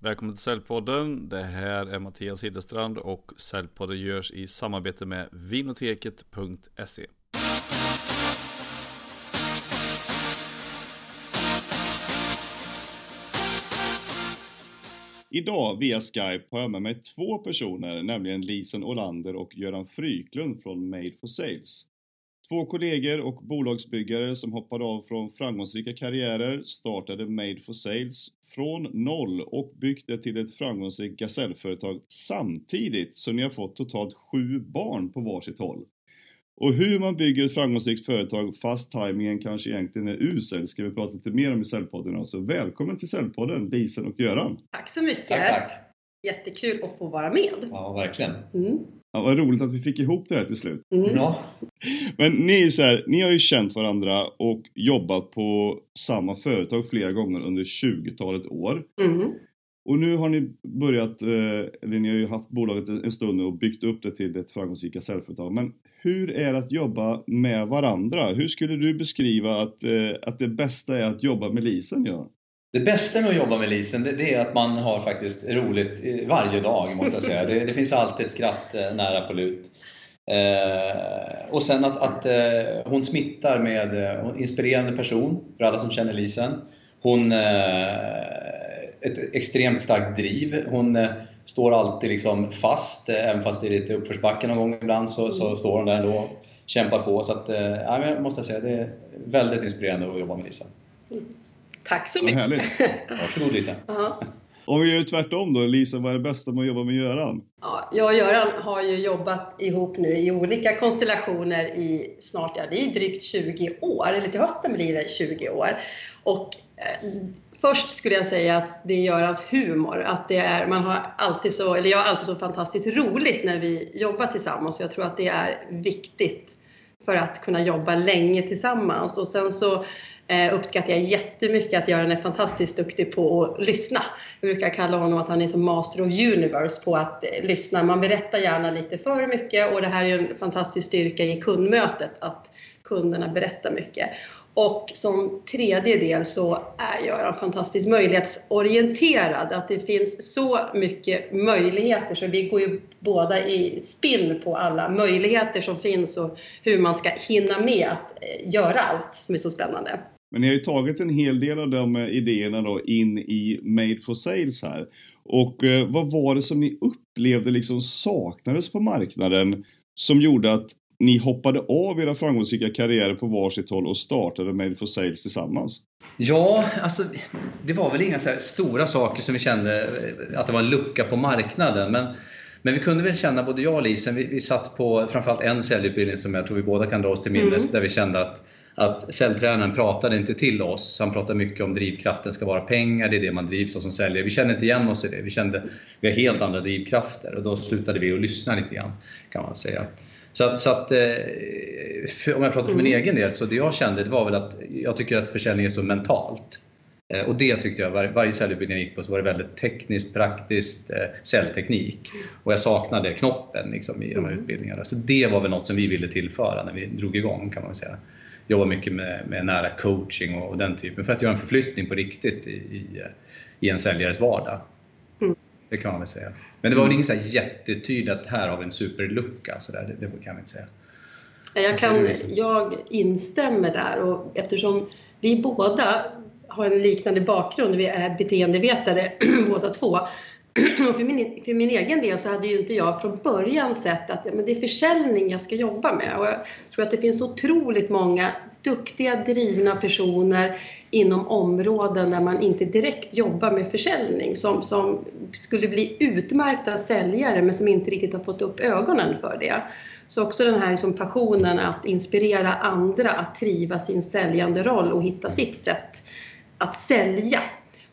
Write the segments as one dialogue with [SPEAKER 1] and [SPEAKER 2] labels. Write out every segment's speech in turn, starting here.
[SPEAKER 1] Välkommen till Säljpodden. Det här är Mattias Hillestrand och Säljpodden görs i samarbete med vinoteket.se. Idag via Skype har jag med mig två personer, nämligen Lisen Olander och Göran Fryklund från Made for Sales. Två kollegor och bolagsbyggare som hoppade av från framgångsrika karriärer startade Made for Sales från noll och byggt det till ett framgångsrikt gasellföretag samtidigt som ni har fått totalt sju barn på varsitt håll. Och hur man bygger ett framgångsrikt företag fast tajmingen kanske egentligen är usel ska vi prata lite mer om i Säljpodden. Så välkommen till Säljpodden Lisen och Göran.
[SPEAKER 2] Tack så mycket.
[SPEAKER 3] Tack, tack.
[SPEAKER 2] Jättekul att få vara med.
[SPEAKER 3] Ja, verkligen.
[SPEAKER 2] Mm.
[SPEAKER 1] Ja, vad roligt att vi fick ihop det här till slut.
[SPEAKER 2] Mm.
[SPEAKER 3] Ja,
[SPEAKER 1] Men ni, är så här, ni har ju känt varandra och jobbat på samma företag flera gånger under 20-talet år.
[SPEAKER 2] Mm.
[SPEAKER 1] Och nu har ni börjat, eh, eller ni har ju haft bolaget en stund nu och byggt upp det till ett framgångsrika säljföretag. Men hur är det att jobba med varandra? Hur skulle du beskriva att, eh, att det bästa är att jobba med Lisen? Ja?
[SPEAKER 3] Det bästa med att jobba med Lisen, det, det är att man har faktiskt roligt varje dag måste jag säga. Det, det finns alltid ett skratt eh, nära på lut. Eh, och sen att, att eh, hon smittar med eh, hon är en inspirerande person för alla som känner Lisen. Hon eh, ett extremt starkt driv. Hon eh, står alltid liksom fast, eh, även fast det är lite uppförsbacke någon gång ibland så, så står hon där ändå och kämpar på. Så att, eh, ja, men jag säga, det är väldigt inspirerande att jobba med Lisen. Mm.
[SPEAKER 2] Tack så
[SPEAKER 1] Vad
[SPEAKER 2] mycket.
[SPEAKER 1] härligt.
[SPEAKER 3] Varsågod Lisen.
[SPEAKER 2] Ja.
[SPEAKER 1] Om vi gör tvärtom då, Lisa, vad är det bästa med att jobba med Göran?
[SPEAKER 2] Ja, jag och Göran har ju jobbat ihop nu i olika konstellationer i snart, ja det är drygt 20 år, eller till hösten blir det 20 år. Och eh, först skulle jag säga att det är Görans humor, att det är, man har alltid så, eller jag har alltid så fantastiskt roligt när vi jobbar tillsammans och jag tror att det är viktigt för att kunna jobba länge tillsammans. Och sen så eh, uppskattar jag jättemycket att Göran är fantastiskt duktig på att lyssna. Jag brukar kalla honom att han är som master of universe på att eh, lyssna. Man berättar gärna lite för mycket och det här är ju en fantastisk styrka i kundmötet att kunderna berättar mycket. Och som tredje del så är Göran fantastiskt möjlighetsorienterad. Att det finns så mycket möjligheter så vi går ju båda i spinn på alla möjligheter som finns och hur man ska hinna med att eh, göra allt som är så spännande.
[SPEAKER 1] Men ni har ju tagit en hel del av de eh, idéerna då in i Made for Sales här. Och eh, vad var det som ni upplevde liksom saknades på marknaden som gjorde att ni hoppade av era framgångsrika karriärer på varsitt håll och startade Made for Sales tillsammans?
[SPEAKER 3] Ja, alltså det var väl inga så här stora saker som vi kände eh, att det var en lucka på marknaden. Men, men vi kunde väl känna, både jag och Lisen, vi, vi satt på framförallt en säljutbildning som jag tror vi båda kan dra oss till minnes,
[SPEAKER 2] Mm.
[SPEAKER 3] där vi kände att, att säljtränaren pratade inte till oss. Han pratade mycket om drivkraften ska vara pengar, det är det man drivs av som säljare. Vi kände inte igen oss i det. Vi kände vi har helt andra drivkrafter och då slutade vi att lyssna lite grann kan man säga. Så att, så att eh, för, om jag pratar för min
[SPEAKER 2] Mm.
[SPEAKER 3] egen del, så det jag kände det var väl att jag tycker att försäljning är så mentalt. Eh, Och det tyckte jag, var, varje säljutbildning jag gick på så var det väldigt tekniskt, praktiskt, eh, säljteknik. Och jag saknade knoppen liksom, i de här
[SPEAKER 2] Mm.
[SPEAKER 3] utbildningarna. Så det var väl något som vi ville tillföra när vi drog igång kan man säga. Jobba mycket med, med nära coaching och, och den typen, för att göra en förflyttning på riktigt i, i, i en säljares vardag.
[SPEAKER 2] Mm.
[SPEAKER 3] Det kan man väl säga. Men det var väl inget jättetydligt att här har vi en superlucka, så där, det, det kan vi inte säga.
[SPEAKER 2] Jag, kan, jag instämmer där och eftersom vi båda har en liknande bakgrund, vi är beteendevetare båda två. Och för min, för min egen del så hade ju inte jag från början sett att ja, men det är försäljning jag ska jobba med. Och jag tror att det finns otroligt många duktiga, drivna personer inom områden där man inte direkt jobbar med försäljning som, som skulle bli utmärkta säljare men som inte riktigt har fått upp ögonen för det. Så också den här liksom passionen att inspirera andra att triva sin säljande roll och hitta sitt sätt att sälja.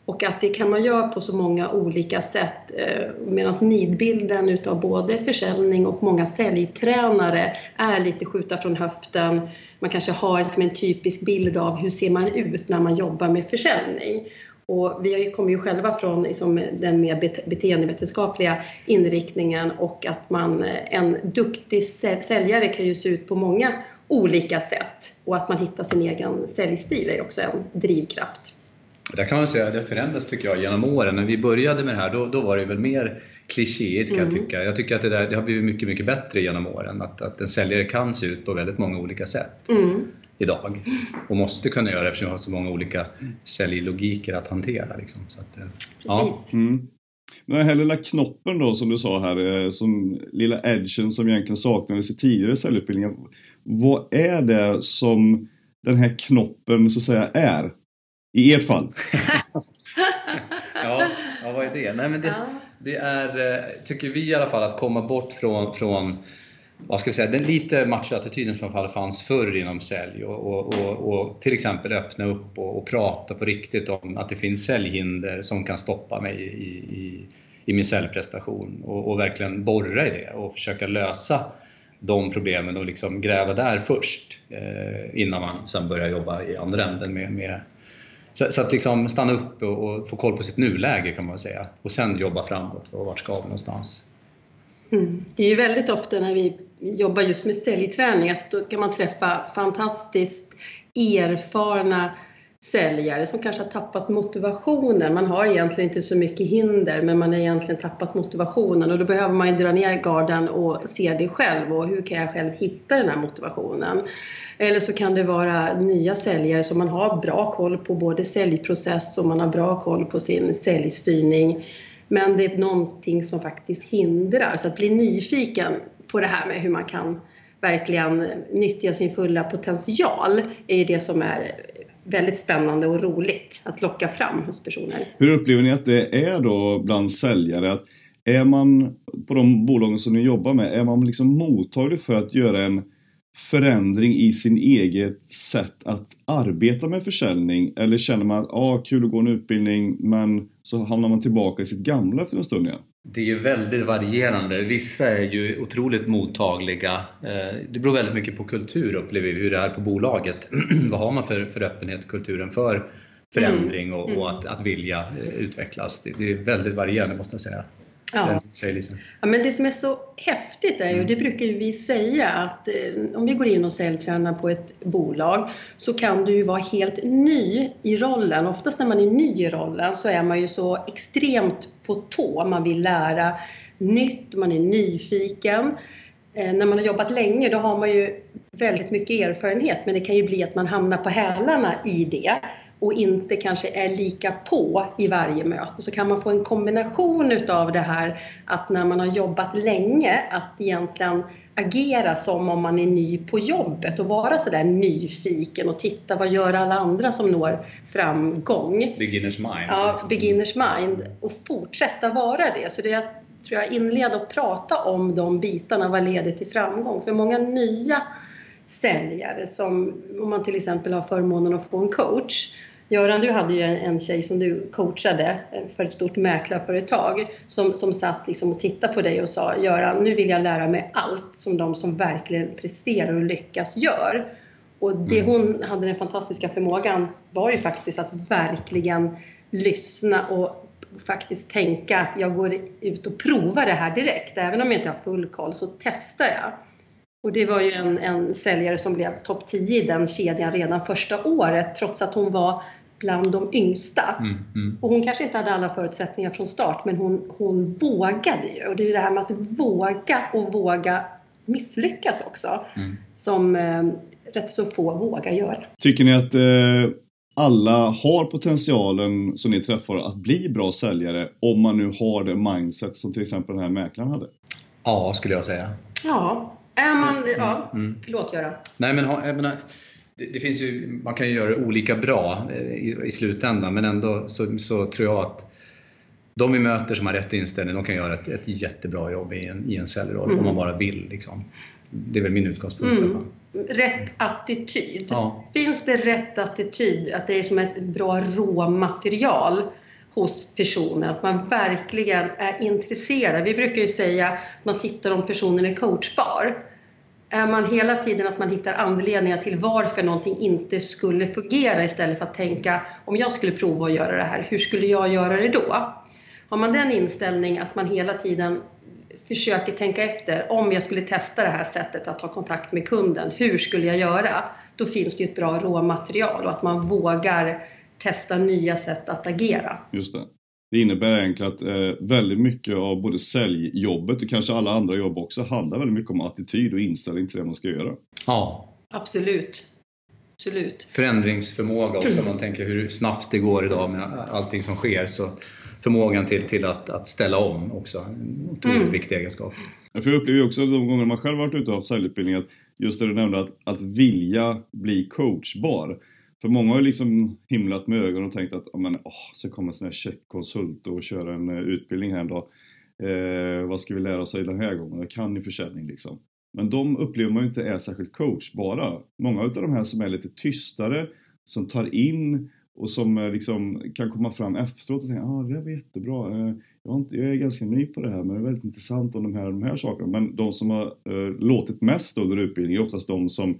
[SPEAKER 2] Och att det kan man göra på så många olika sätt. Eh, Medan nidbilden utav både försäljning och många säljtränare är lite skjuta från höften. Man kanske har liksom en typisk bild av hur ser man ut när man jobbar med försäljning. Och vi kommer ju själva från liksom den mer beteendevetenskapliga inriktningen och att man, eh, en duktig säljare kan ju se ut på många olika sätt och att man hittar sin egen säljstil är också en drivkraft.
[SPEAKER 3] Där kan man säga att det har förändrats tycker jag genom åren. När vi började med det här då, då var det väl mer klichéigt kan jag
[SPEAKER 2] Mm.
[SPEAKER 3] tycka. Jag tycker att det, där, det har blivit mycket, mycket bättre genom åren. Att, att en säljare kan se ut på väldigt många olika sätt
[SPEAKER 2] Mm.
[SPEAKER 3] idag. Och måste kunna göra det eftersom vi har så många olika säljlogiker att hantera. Liksom. Så att, eh, ja.
[SPEAKER 1] Mm. Men den här lilla knoppen då som du sa här, eh, som lilla edgen som egentligen saknades i tidigare säljutbildningar. Vad är det som den här knoppen så att säga är? I ert fall?
[SPEAKER 3] Ja, ja, vad är det? Nej, men det,
[SPEAKER 2] Ja.
[SPEAKER 3] det är, eh, tycker vi i alla fall, att komma bort från, från vad ska vi säga, den lite machoattityden som fall fanns förr inom sälj och, och, och, och till exempel öppna upp och, och prata på riktigt om att det finns säljhinder som kan stoppa mig i, i, i min säljprestation och, och verkligen borra i det och försöka lösa de problemen och liksom gräva där först eh, innan man sen börjar jobba i andra änden med, med så, så att liksom stanna upp och, och få koll på sitt nuläge kan man säga och sen jobba framåt och vart ska vi någonstans?
[SPEAKER 2] Mm. Det är ju väldigt ofta när vi jobbar just med säljträning att då kan man träffa fantastiskt erfarna säljare som kanske har tappat motivationen. Man har egentligen inte så mycket hinder men man har egentligen tappat motivationen och då behöver man ju dra ner garden och se det själv och hur kan jag själv hitta den här motivationen. Eller så kan det vara nya säljare som man har bra koll på både säljprocess och man har bra koll på sin säljstyrning. Men det är någonting som faktiskt hindrar. Så att bli nyfiken på det här med hur man kan verkligen nyttja sin fulla potential är ju det som är väldigt spännande och roligt att locka fram hos personer.
[SPEAKER 1] Hur upplever ni att det är då bland säljare? Att är man på de bolagen som ni jobbar med, är man liksom mottaglig för att göra en förändring i sin eget sätt att arbeta med försäljning? Eller känner man att ah, kul att gå en utbildning men så hamnar man tillbaka i sitt gamla efter en stund igen?
[SPEAKER 3] Det är ju väldigt varierande. Vissa är ju otroligt mottagliga. Eh, Det beror väldigt mycket på kultur upplever vi, hur det är på bolaget. Vad har man för, för öppenhet kulturen för förändring och, och att, att vilja eh, utvecklas? Det, det är väldigt varierande måste jag säga.
[SPEAKER 2] Ja. Ja, men det som är så häftigt är ju, det brukar ju vi säga, att eh, om vi går in och säljtränar på ett bolag så kan du ju vara helt ny i rollen. Oftast när man är ny i rollen så är man ju så extremt på tå. Man vill lära nytt, man är nyfiken. Eh, när man har jobbat länge då har man ju väldigt mycket erfarenhet men det kan ju bli att man hamnar på hälarna i det och inte kanske är lika på i varje möte så kan man få en kombination utav det här att när man har jobbat länge att egentligen agera som om man är ny på jobbet och vara sådär nyfiken och titta vad gör alla andra som når framgång.
[SPEAKER 3] Beginners mind.
[SPEAKER 2] Ja, beginners mind och fortsätta vara det. Så det är, tror jag, inleda och prata om de bitarna, vad leder till framgång? För många nya säljare som, om man till exempel har förmånen att få en coach. Göran, du hade ju en tjej som du coachade för ett stort mäklarföretag som, som satt liksom och tittade på dig och sa Göran, nu vill jag lära mig allt som de som verkligen presterar och lyckas gör. Och det
[SPEAKER 3] Mm.
[SPEAKER 2] hon hade den fantastiska förmågan var ju faktiskt att verkligen lyssna och faktiskt tänka att jag går ut och provar det här direkt. Även om jag inte har full koll så testar jag. Och det var ju en, en säljare som blev topp 10 i den kedjan redan första året trots att hon var bland de yngsta.
[SPEAKER 3] Mm, mm.
[SPEAKER 2] Och hon kanske inte hade alla förutsättningar från start men hon, hon vågade ju. Och det är ju det här med att våga och våga misslyckas också
[SPEAKER 3] Mm.
[SPEAKER 2] som eh, rätt så få vågar göra.
[SPEAKER 1] Tycker ni att eh, alla har potentialen som ni träffar att bli bra säljare om man nu har det mindset som till exempel den här mäklaren hade?
[SPEAKER 3] Ja, skulle jag säga.
[SPEAKER 2] Ja, är man... Ja,
[SPEAKER 3] Mm.
[SPEAKER 2] förlåt Göran.
[SPEAKER 3] Nej, men jag menar, det, det finns ju, man kan ju göra det olika bra eh, i, i slutändan, men ändå så, så tror jag att de vi möter som har rätt inställning, de kan göra ett, ett jättebra jobb i en, i en säljroll
[SPEAKER 2] Mm.
[SPEAKER 3] om man bara vill. Liksom. Det är väl min utgångspunkt.
[SPEAKER 2] Mm. Rätt attityd.
[SPEAKER 3] Ja.
[SPEAKER 2] Finns det rätt attityd, att det är som ett bra råmaterial hos personen, att man verkligen är intresserad. Vi brukar ju säga att man tittar om personen är coachbar. Är man hela tiden att man hittar anledningar till varför någonting inte skulle fungera istället för att tänka om jag skulle prova att göra det här, hur skulle jag göra det då? Har man den inställningen att man hela tiden försöker tänka efter, om jag skulle testa det här sättet att ta kontakt med kunden, hur skulle jag göra? Då finns det ju ett bra råmaterial och att man vågar testa nya sätt att agera.
[SPEAKER 1] Just det. Det innebär egentligen att eh, väldigt mycket av både säljjobbet och kanske alla andra jobb också handlar väldigt mycket om attityd och inställning till det man ska göra.
[SPEAKER 3] Ja,
[SPEAKER 2] Absolut. Absolut.
[SPEAKER 3] förändringsförmåga också. Om man tänker hur snabbt det går idag med allting som sker. Så förmågan till, till att, att ställa om också. En otroligt
[SPEAKER 2] Mm.
[SPEAKER 3] viktig egenskap.
[SPEAKER 1] För jag upplever också de gånger man själv varit ute och haft säljutbildning att just det du nämnde att, att vilja bli coachbar. För många har ju liksom himlat med ögonen och tänkt att oh, men, åh, så kommer en sån här checkkonsult och köra en eh, utbildning här en dag. Eh, vad ska vi lära oss den här gången? Jag kan ju försäljning liksom. Men de upplever man ju inte är särskilt coachbara. Många av de här som är lite tystare, som tar in och som eh, liksom kan komma fram efteråt och tänka ah, det där var jättebra. Eh, jag, inte, jag är ganska ny på det här men det är väldigt intressant om de här, de här sakerna. Men de som har eh, låtit mest under utbildningen är oftast de som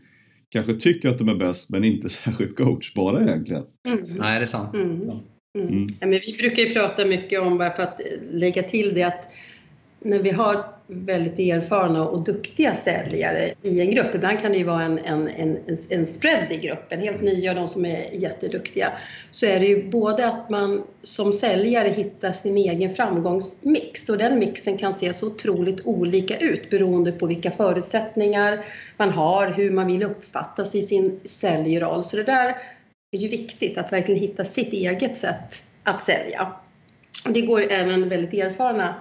[SPEAKER 1] kanske tycker att de är bäst men inte särskilt coachbara egentligen.
[SPEAKER 2] Mm.
[SPEAKER 3] Nej, det är sant.
[SPEAKER 2] Mm.
[SPEAKER 3] Ja.
[SPEAKER 2] Mm.
[SPEAKER 1] Mm.
[SPEAKER 2] Ja, men vi brukar ju prata mycket om, bara för att lägga till det, att när vi har väldigt erfarna och duktiga säljare i en grupp, ibland kan det ju vara en, en, en, en spread i gruppen, helt nya och de som är jätteduktiga, så är det ju både att man som säljare hittar sin egen framgångsmix och den mixen kan se så otroligt olika ut beroende på vilka förutsättningar man har, hur man vill uppfattas i sin säljroll. Så det där är ju viktigt att verkligen hitta sitt eget sätt att sälja. Och det går även väldigt erfarna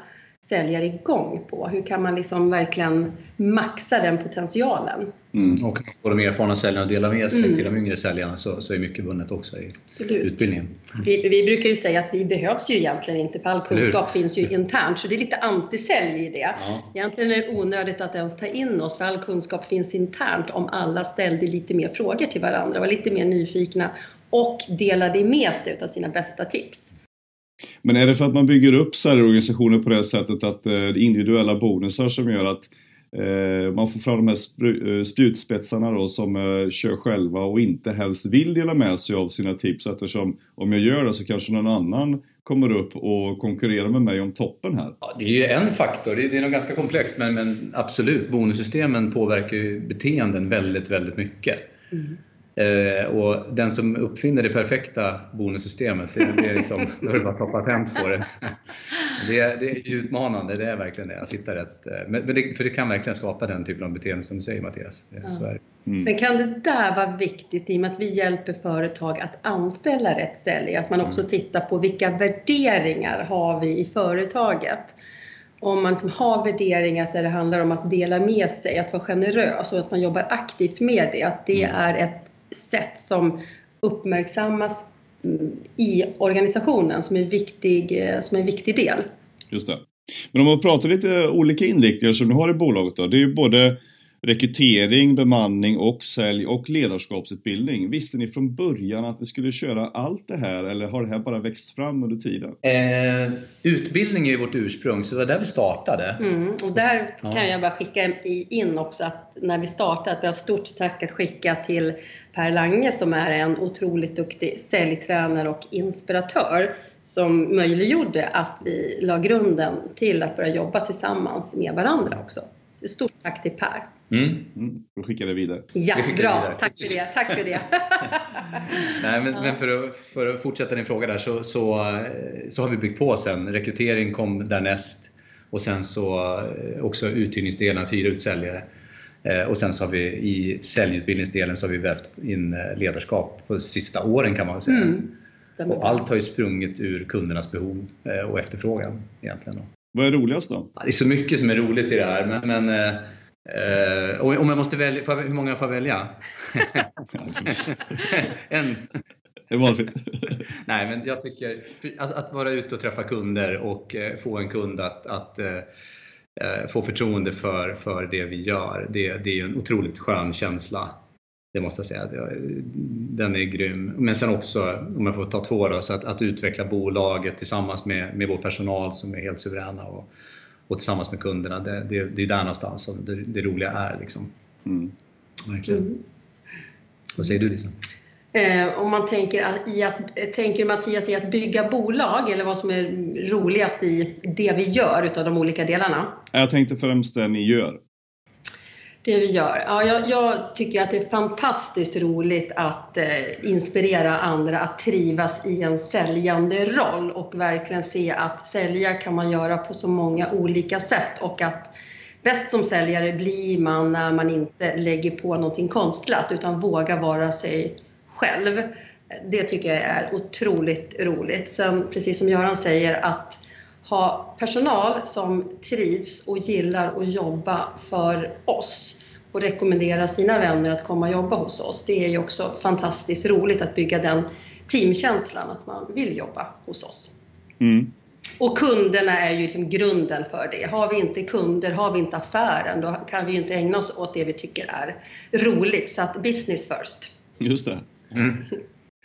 [SPEAKER 2] säljare igång på. Hur kan man liksom verkligen maxa den potentialen?
[SPEAKER 1] Mm.
[SPEAKER 3] Och får de erfarna säljarna att dela med sig
[SPEAKER 2] Mm.
[SPEAKER 3] till de yngre säljarna så, så är mycket vunnet också i
[SPEAKER 2] Absolut.
[SPEAKER 3] utbildningen.
[SPEAKER 2] Vi, vi brukar ju säga att vi behövs ju egentligen inte för all kunskap finns ju internt så det är lite antisälj i det.
[SPEAKER 3] Ja.
[SPEAKER 2] Egentligen är det onödigt att ens ta in oss för all kunskap finns internt om alla ställde lite mer frågor till varandra, var lite mer nyfikna och delade med sig av sina bästa tips.
[SPEAKER 1] Men är det för att man bygger upp säljorganisationer på det sättet att eh, det är individuella bonusar som gör att eh, man får fram de här eh, spjutspetsarna då som kör själva och inte helst vill dela med sig av sina tips eftersom om jag gör det så kanske någon annan kommer upp och konkurrerar med mig om toppen här.
[SPEAKER 3] Ja, det är ju en faktor, det är, nog ganska komplext men, men absolut, bonussystemen påverkar ju beteenden väldigt, väldigt mycket. Eh, och den som uppfinner det perfekta bonussystemet, det, det är liksom, då är det bara att ta patent på det. Det är, det är utmanande, det är verkligen det, att hitta rätt. eh, Men, men det, för det kan verkligen skapa den typen av beteende som du säger Mattias.
[SPEAKER 2] Ja.
[SPEAKER 3] så är.
[SPEAKER 1] Mm.
[SPEAKER 2] Sen kan det där vara viktigt i och med att vi hjälper företag att anställa rätt säljare. Att man också tittar på vilka värderingar har vi i företaget. Om man liksom har värderingar där det handlar om att dela med sig, att vara generös och att man jobbar aktivt med det. Att det är ett sätt som uppmärksammas mm, i organisationen som en viktig, eh, som en viktig del.
[SPEAKER 1] Just det. Men om man pratar lite olika inriktningar som du har i bolaget då. Det är ju både rekrytering, bemanning och sälj och ledarskapsutbildning. Visste ni från början att ni skulle köra allt det här eller har det här bara växt fram under tiden?
[SPEAKER 3] Eh, utbildning är ju vårt ursprung, så det var där vi startade.
[SPEAKER 2] Mm, och där
[SPEAKER 3] Ja.
[SPEAKER 2] kan jag bara skicka in också att när vi startade, att vi har stort tack att skicka till Per Lange som är en otroligt duktig säljtränare och inspiratör som möjliggjorde att vi la grunden till att börja jobba tillsammans med varandra också. Så Stort tack till Per.
[SPEAKER 3] Mm.
[SPEAKER 1] Mm, då skickar det vidare.
[SPEAKER 2] Ja, bra.
[SPEAKER 3] vidare,
[SPEAKER 2] Tack för det. Tack för det.
[SPEAKER 3] Nej, men,
[SPEAKER 2] Ja.
[SPEAKER 3] men för, att, för att fortsätta din fråga där så, så, så har vi byggt på sen. Rekrytering kom därnäst och sen så eh, också uthyrningsdelen, att hyra ut säljare. Eh, Och sen så har vi i säljutbildningsdelen så har vi vävt in eh, ledarskap på de sista åren kan man säga.
[SPEAKER 2] Mm.
[SPEAKER 3] Och allt har ju sprungit ur kundernas behov eh, och efterfrågan egentligen.
[SPEAKER 1] Vad är roligast då?
[SPEAKER 3] Det är så mycket som är roligt i det här men, men och om jag måste välja, jag, hur många får jag välja? en.
[SPEAKER 1] Det är valfritt.
[SPEAKER 3] Nej, men jag tycker att, att vara ute och träffa kunder och eh, få en kund att, att eh, eh, få förtroende för, för det vi gör, det, det är en otroligt skön känsla. Det måste jag säga. Den är grym. Men sen också, om jag får ta två då, så att, att utveckla bolaget tillsammans med, med vår personal som är helt suveräna och, och tillsammans med kunderna. Det, det, det är där någonstans som det, det roliga är. Liksom.
[SPEAKER 1] Mm.
[SPEAKER 3] Verkligen.
[SPEAKER 2] Mm.
[SPEAKER 3] Vad säger du Lisa?
[SPEAKER 2] Eh, om man tänker att- i att, tänker Mattias i att bygga bolag eller vad som är roligast i det vi gör utav de olika delarna?
[SPEAKER 1] Jag tänkte främst det ni gör.
[SPEAKER 2] Det vi gör? Ja, jag, jag, tycker att det är fantastiskt roligt att eh, inspirera andra att trivas i en säljande roll och verkligen se att sälja kan man göra på så många olika sätt och att bäst som säljare blir man när man inte lägger på någonting konstlat utan vågar vara sig själv. Det tycker jag är otroligt roligt. Sen precis som Göran säger att ha personal som trivs och gillar att jobba för oss och rekommendera sina vänner att komma och jobba hos oss. Det är ju också fantastiskt roligt att bygga den teamkänslan, att man vill jobba hos oss. Mm. Och kunderna är ju liksom grunden för det. Har vi inte kunder, har vi inte affären, då kan vi ju inte ägna oss åt det vi tycker är roligt. Så att business first.
[SPEAKER 1] Just det. Mm.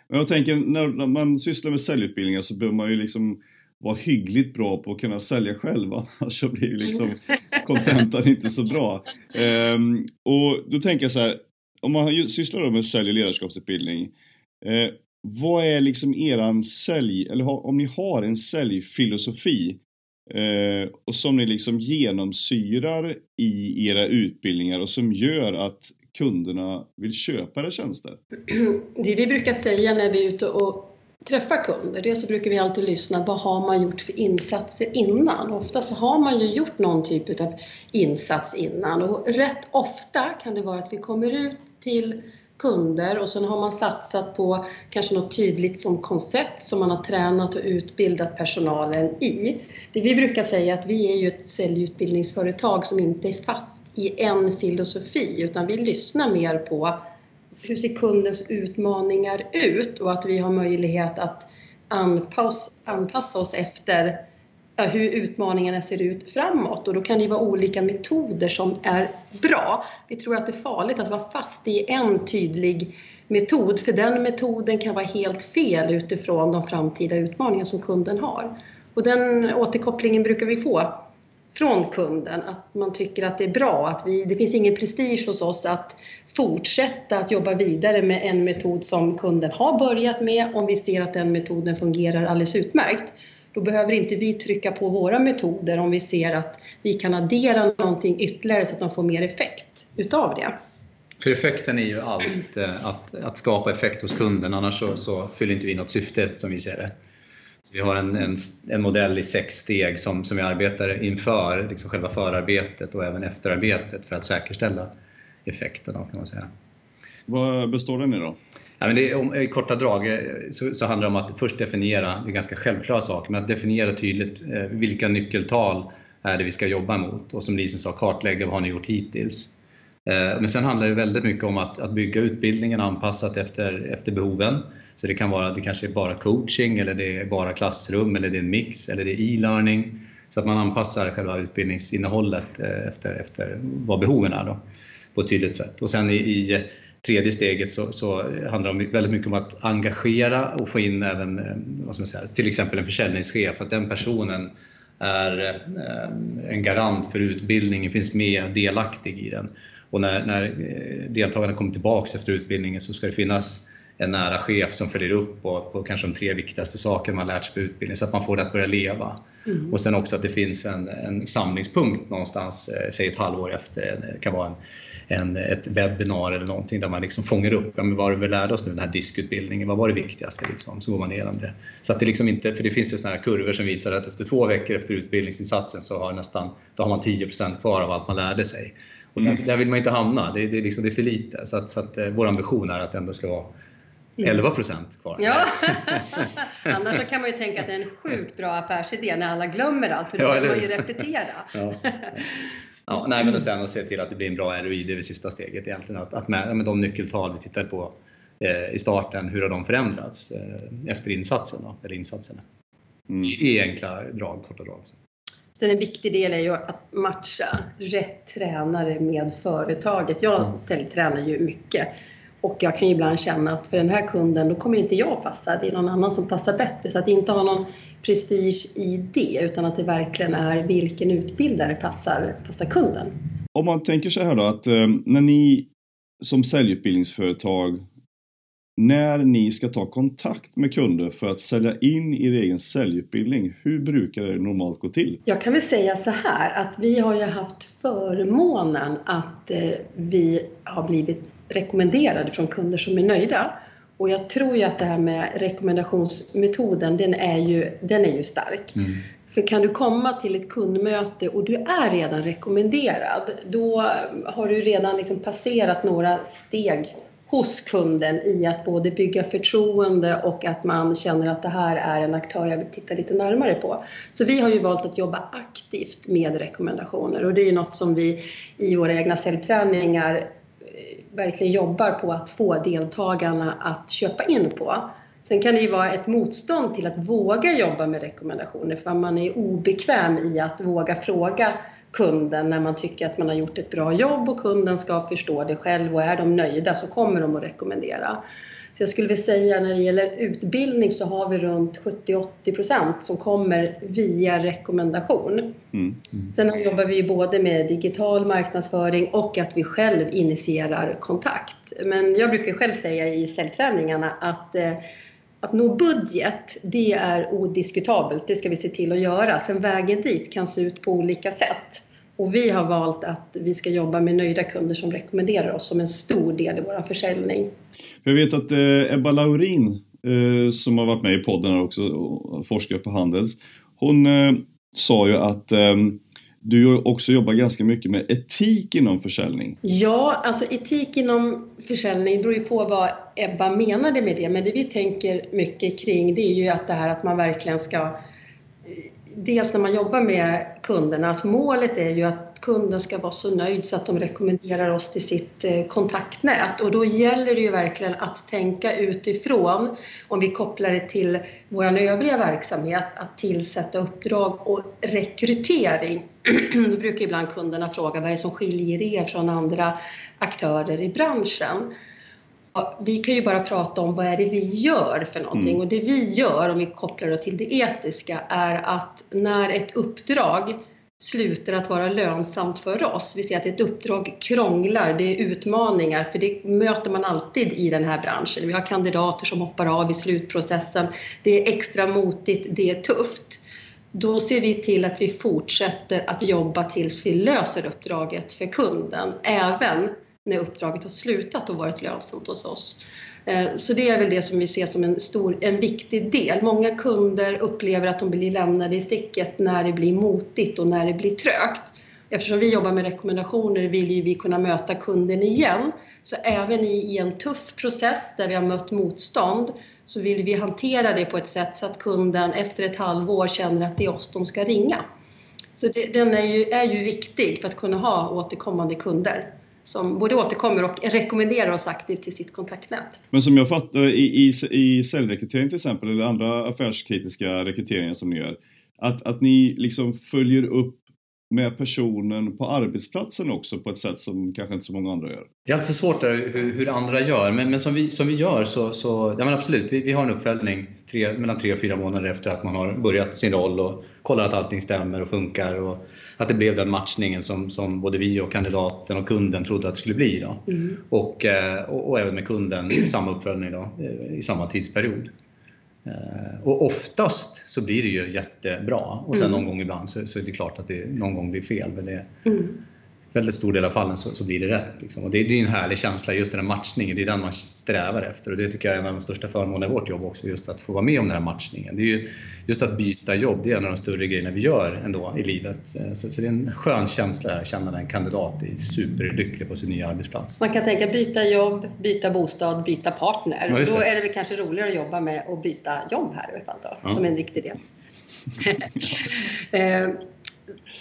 [SPEAKER 1] Jag tänker, när man sysslar med säljutbildningar så behöver man ju liksom vara hyggligt bra på att kunna sälja själv, annars så blir liksom kontentan inte så bra. Um, och då tänker jag så här, om man sysslar med sälj och ledarskapsutbildning, eh, vad är liksom eran sälj, eller om ni har en säljfilosofi eh, och som ni liksom genomsyrar i era utbildningar och som gör att kunderna vill köpa era tjänster?
[SPEAKER 2] Det vi brukar säga när vi är ute och Träffa kunder, det så brukar vi alltid lyssna, vad har man gjort för insatser innan? Ofta så har man ju gjort någon typ av insats innan och rätt ofta kan det vara att vi kommer ut till kunder och sen har man satsat på kanske något tydligt som koncept som man har tränat och utbildat personalen i. Det vi brukar säga är att vi är ju ett säljutbildningsföretag som inte är fast i en filosofi utan vi lyssnar mer på hur ser kundens utmaningar ut och att vi har möjlighet att anpassa, anpassa oss efter hur utmaningarna ser ut framåt och då kan det vara olika metoder som är bra. Vi tror att det är farligt att vara fast i en tydlig metod för den metoden kan vara helt fel utifrån de framtida utmaningar som kunden har. Och den återkopplingen brukar vi få från kunden, att man tycker att det är bra, att vi, det finns ingen prestige hos oss att fortsätta att jobba vidare med en metod som kunden har börjat med om vi ser att den metoden fungerar alldeles utmärkt. Då behöver inte vi trycka på våra metoder om vi ser att vi kan addera någonting ytterligare så att de får mer effekt utav det.
[SPEAKER 3] För effekten är ju allt, eh, att, att skapa effekt hos kunden, annars så, så fyller inte vi något syfte som vi ser det. Vi har en, en, en, modell i sex steg som, som vi arbetar inför liksom själva förarbetet och även efterarbetet för att säkerställa effekterna kan man säga.
[SPEAKER 1] Vad består den i då?
[SPEAKER 3] Ja, men det, om, I korta drag eh, så, så, handlar det om att först definiera, det är ganska självklara saker, men att definiera tydligt eh, vilka nyckeltal är det vi ska jobba mot och som Lisen sa, kartlägga vad har ni gjort hittills. Eh, men sen handlar det väldigt mycket om att, att bygga utbildningen anpassat efter, efter behoven. Så det kan vara, det kanske är bara coaching eller det är bara klassrum eller det är en mix eller det är e-learning. Så att man anpassar själva utbildningsinnehållet eh, efter, efter vad behoven är då, på ett tydligt sätt. Och sen i, i tredje steget så, så, handlar det väldigt mycket om att engagera och få in även eh, vad ska man säga, till exempel en försäljningschef, att den personen är en garant för utbildningen, finns med delaktig i den. Och när, när eh, deltagarna kommer tillbaks efter utbildningen så ska det finnas en nära chef som följer upp på, på kanske de tre viktigaste sakerna man lärt sig på utbildningen så att man får det att börja leva. Mm. Och sen också att det finns en, en samlingspunkt någonstans, eh, säg ett halvår efter, det kan vara en, en, ett webbinar eller någonting där man liksom fångar upp, ja, men vad har vi lärde oss nu den här diskutbildningen, vad var det viktigaste? Liksom? Så går man igenom det. Så att det liksom inte, för det finns ju sådana här kurvor som visar att efter två veckor efter utbildningsinsatsen så har nästan, då har man 10% kvar av allt man lärde sig. Och där, mm. där, vill man inte hamna, det, det, liksom, det är för lite. Så, att, så att, eh, vår ambition är att det ändå ska vara 11 mm. procent kvar.
[SPEAKER 2] Ja. Annars så kan man ju tänka att det är en sjukt bra affärsidé när alla glömmer allt, för då kan man ju repetera.
[SPEAKER 3] ja. Ja, nej, men och sen att se till att det blir en bra ROI, det är det sista steget egentligen. Att, att med, med de nyckeltal vi tittar på eh, i starten, hur har de förändrats eh, efter insatsen, då, eller insatserna? Mm. I enkla drag, korta drag. Så.
[SPEAKER 2] Sen en viktig del är ju att matcha rätt tränare med företaget. Jag mm. säljtränar ju mycket och jag kan ju ibland känna att för den här kunden, då kommer inte jag passa. Det är någon annan som passar bättre. Så att inte ha någon prestige i det, utan att det verkligen är vilken utbildare passar, passar kunden.
[SPEAKER 1] Om man tänker så här då, att eh, när ni som säljutbildningsföretag när ni ska ta kontakt med kunder för att sälja in er egen säljutbildning, hur brukar det normalt gå till?
[SPEAKER 2] Jag kan väl säga så här att vi har ju haft förmånen att eh, vi har blivit rekommenderade från kunder som är nöjda. Och jag tror ju att det här med rekommendationsmetoden, den är ju, den är ju stark. Mm. För kan du komma till ett kundmöte och du är redan rekommenderad, då har du redan liksom passerat några steg hos kunden i att både bygga förtroende och att man känner att det här är en aktör jag vill titta lite närmare på. Så vi har ju valt att jobba aktivt med rekommendationer och det är ju något som vi i våra egna säljträningar eh, verkligen jobbar på att få deltagarna att köpa in på. Sen kan det ju vara ett motstånd till att våga jobba med rekommendationer för man är obekväm i att våga fråga kunden när man tycker att man har gjort ett bra jobb och kunden ska förstå det själv och är de nöjda så kommer de att rekommendera. Så jag skulle vilja säga när det gäller utbildning så har vi runt 70-80% som kommer via rekommendation. Mm. Mm. Sen jobbar vi både med digital marknadsföring och att vi själv initierar kontakt. Men jag brukar själv säga i säljträningarna att eh, att nå budget, det är odiskutabelt. Det ska vi se till att göra. Sen vägen dit kan se ut på olika sätt. Och vi har valt att vi ska jobba med nöjda kunder som rekommenderar oss som en stor del i vår försäljning.
[SPEAKER 1] Jag vet att eh, Ebba Laurin, eh, som har varit med i podden här också och forskar på Handels, hon eh, sa ju att eh, du också jobbar ganska mycket med etik inom försäljning.
[SPEAKER 2] Ja, alltså etik inom försäljning beror ju på vad Ebba menade med det. Men det vi tänker mycket kring det är ju att det här att man verkligen ska Dels när man jobbar med kunderna, att målet är ju att kunden ska vara så nöjd så att de rekommenderar oss till sitt eh, kontaktnät. Och då gäller det ju verkligen att tänka utifrån, om vi kopplar det till vår övriga verksamhet, att tillsätta uppdrag och rekrytering. då brukar ibland kunderna fråga vad är det som skiljer er från andra aktörer i branschen? Vi kan ju bara prata om vad är det vi gör för någonting mm. och det vi gör om vi kopplar det till det etiska är att när ett uppdrag slutar att vara lönsamt för oss. Vi ser att ett uppdrag krånglar, det är utmaningar, för det möter man alltid i den här branschen. Vi har kandidater som hoppar av i slutprocessen. Det är extra motigt, det är tufft. Då ser vi till att vi fortsätter att jobba tills vi löser uppdraget för kunden, även när uppdraget har slutat och varit lönsamt hos oss. Eh, så det är väl det som vi ser som en, stor, en viktig del. Många kunder upplever att de blir lämnade i sticket när det blir motigt och när det blir trögt. Eftersom vi jobbar med rekommendationer vill ju vi kunna möta kunden igen. Så även i, en tuff process där vi har mött motstånd så vill vi hantera det på ett sätt så att kunden efter ett halvår känner att det är oss de ska ringa. Så det, den är ju, är ju viktig för att kunna ha återkommande kunder som både återkommer och rekommenderar oss aktivt till sitt kontaktnät.
[SPEAKER 1] Men som jag fattar i, i, i säljrekrytering till exempel, eller andra affärskritiska rekryteringar som ni gör, att, att ni liksom följer upp med personen på arbetsplatsen också på ett sätt som kanske inte så många andra gör?
[SPEAKER 3] Det är alltid svårt där hur, hur andra gör, men, men som, vi, som vi gör så, så ja men absolut, vi, vi har en uppföljning tre, mellan tre och fyra månader efter att man har börjat sin roll och kollar att allting stämmer och funkar och att det blev den matchningen som, som både vi och kandidaten och kunden trodde att det skulle bli. Då. Mm. Och, eh, och, och, även med kunden samma uppföljning då, eh, i samma tidsperiod. Eh, och oftast så blir det ju jättebra och sen mm. någon gång ibland så, så, är det klart att det någon gång blir fel. Men det, mm väldigt stor del av fallen så, så blir det rätt. Liksom. Och det, det, är en härlig känsla, just den här matchningen, det är den man strävar efter. Och det tycker jag är en av de största förmånerna i vårt jobb också, just att få vara med om den här matchningen. Det är ju, just att byta jobb, det är en av de större grejerna vi gör ändå i livet. Så, så det är en skön känsla att känna när en kandidat är superlycklig på sin nya arbetsplats.
[SPEAKER 2] Man kan tänka byta jobb, byta bostad, byta partner. Ja, Då är det väl kanske roligare att jobba med att byta jobb här i alla fall då, ja. som en viktig del.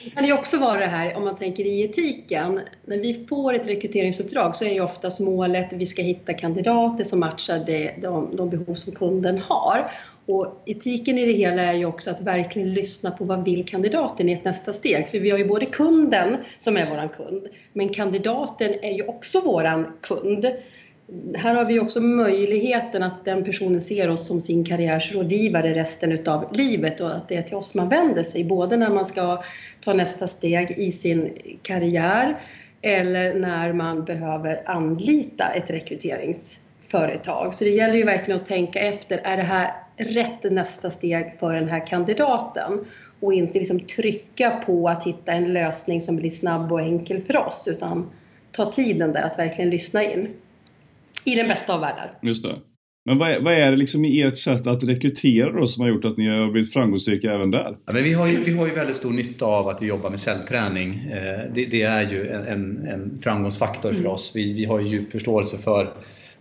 [SPEAKER 2] Det kan ju också vara det här om man tänker i etiken. När vi får ett rekryteringsuppdrag så är ju oftast målet att vi ska hitta kandidater som matchar det, de, de behov som kunden har. Och etiken i det hela är ju också att verkligen lyssna på vad vill kandidaten i ett nästa steg. För vi har ju både kunden som är våran kund, men kandidaten är ju också våran kund här har vi också möjligheten att den personen ser oss som sin karriärsrådgivare resten utav livet och att det är till oss man vänder sig, både när man ska ta nästa steg i sin karriär eller när man behöver anlita ett rekryteringsföretag. Så det gäller ju verkligen att tänka efter, är det här rätt nästa steg för den här kandidaten? Och inte liksom trycka på att hitta en lösning som blir snabb och enkel för oss, utan ta tiden där att verkligen lyssna in. I den bästa av världar.
[SPEAKER 1] Just det. Men vad är, vad är det liksom i ert sätt att rekrytera då som har gjort att ni har blivit framgångsrika även där?
[SPEAKER 3] Ja, men vi, har ju, vi har ju väldigt stor nytta av att vi jobbar med cellträning. Eh, det, det, är ju en, en framgångsfaktor för mm. oss. Vi, vi har ju djup förståelse för,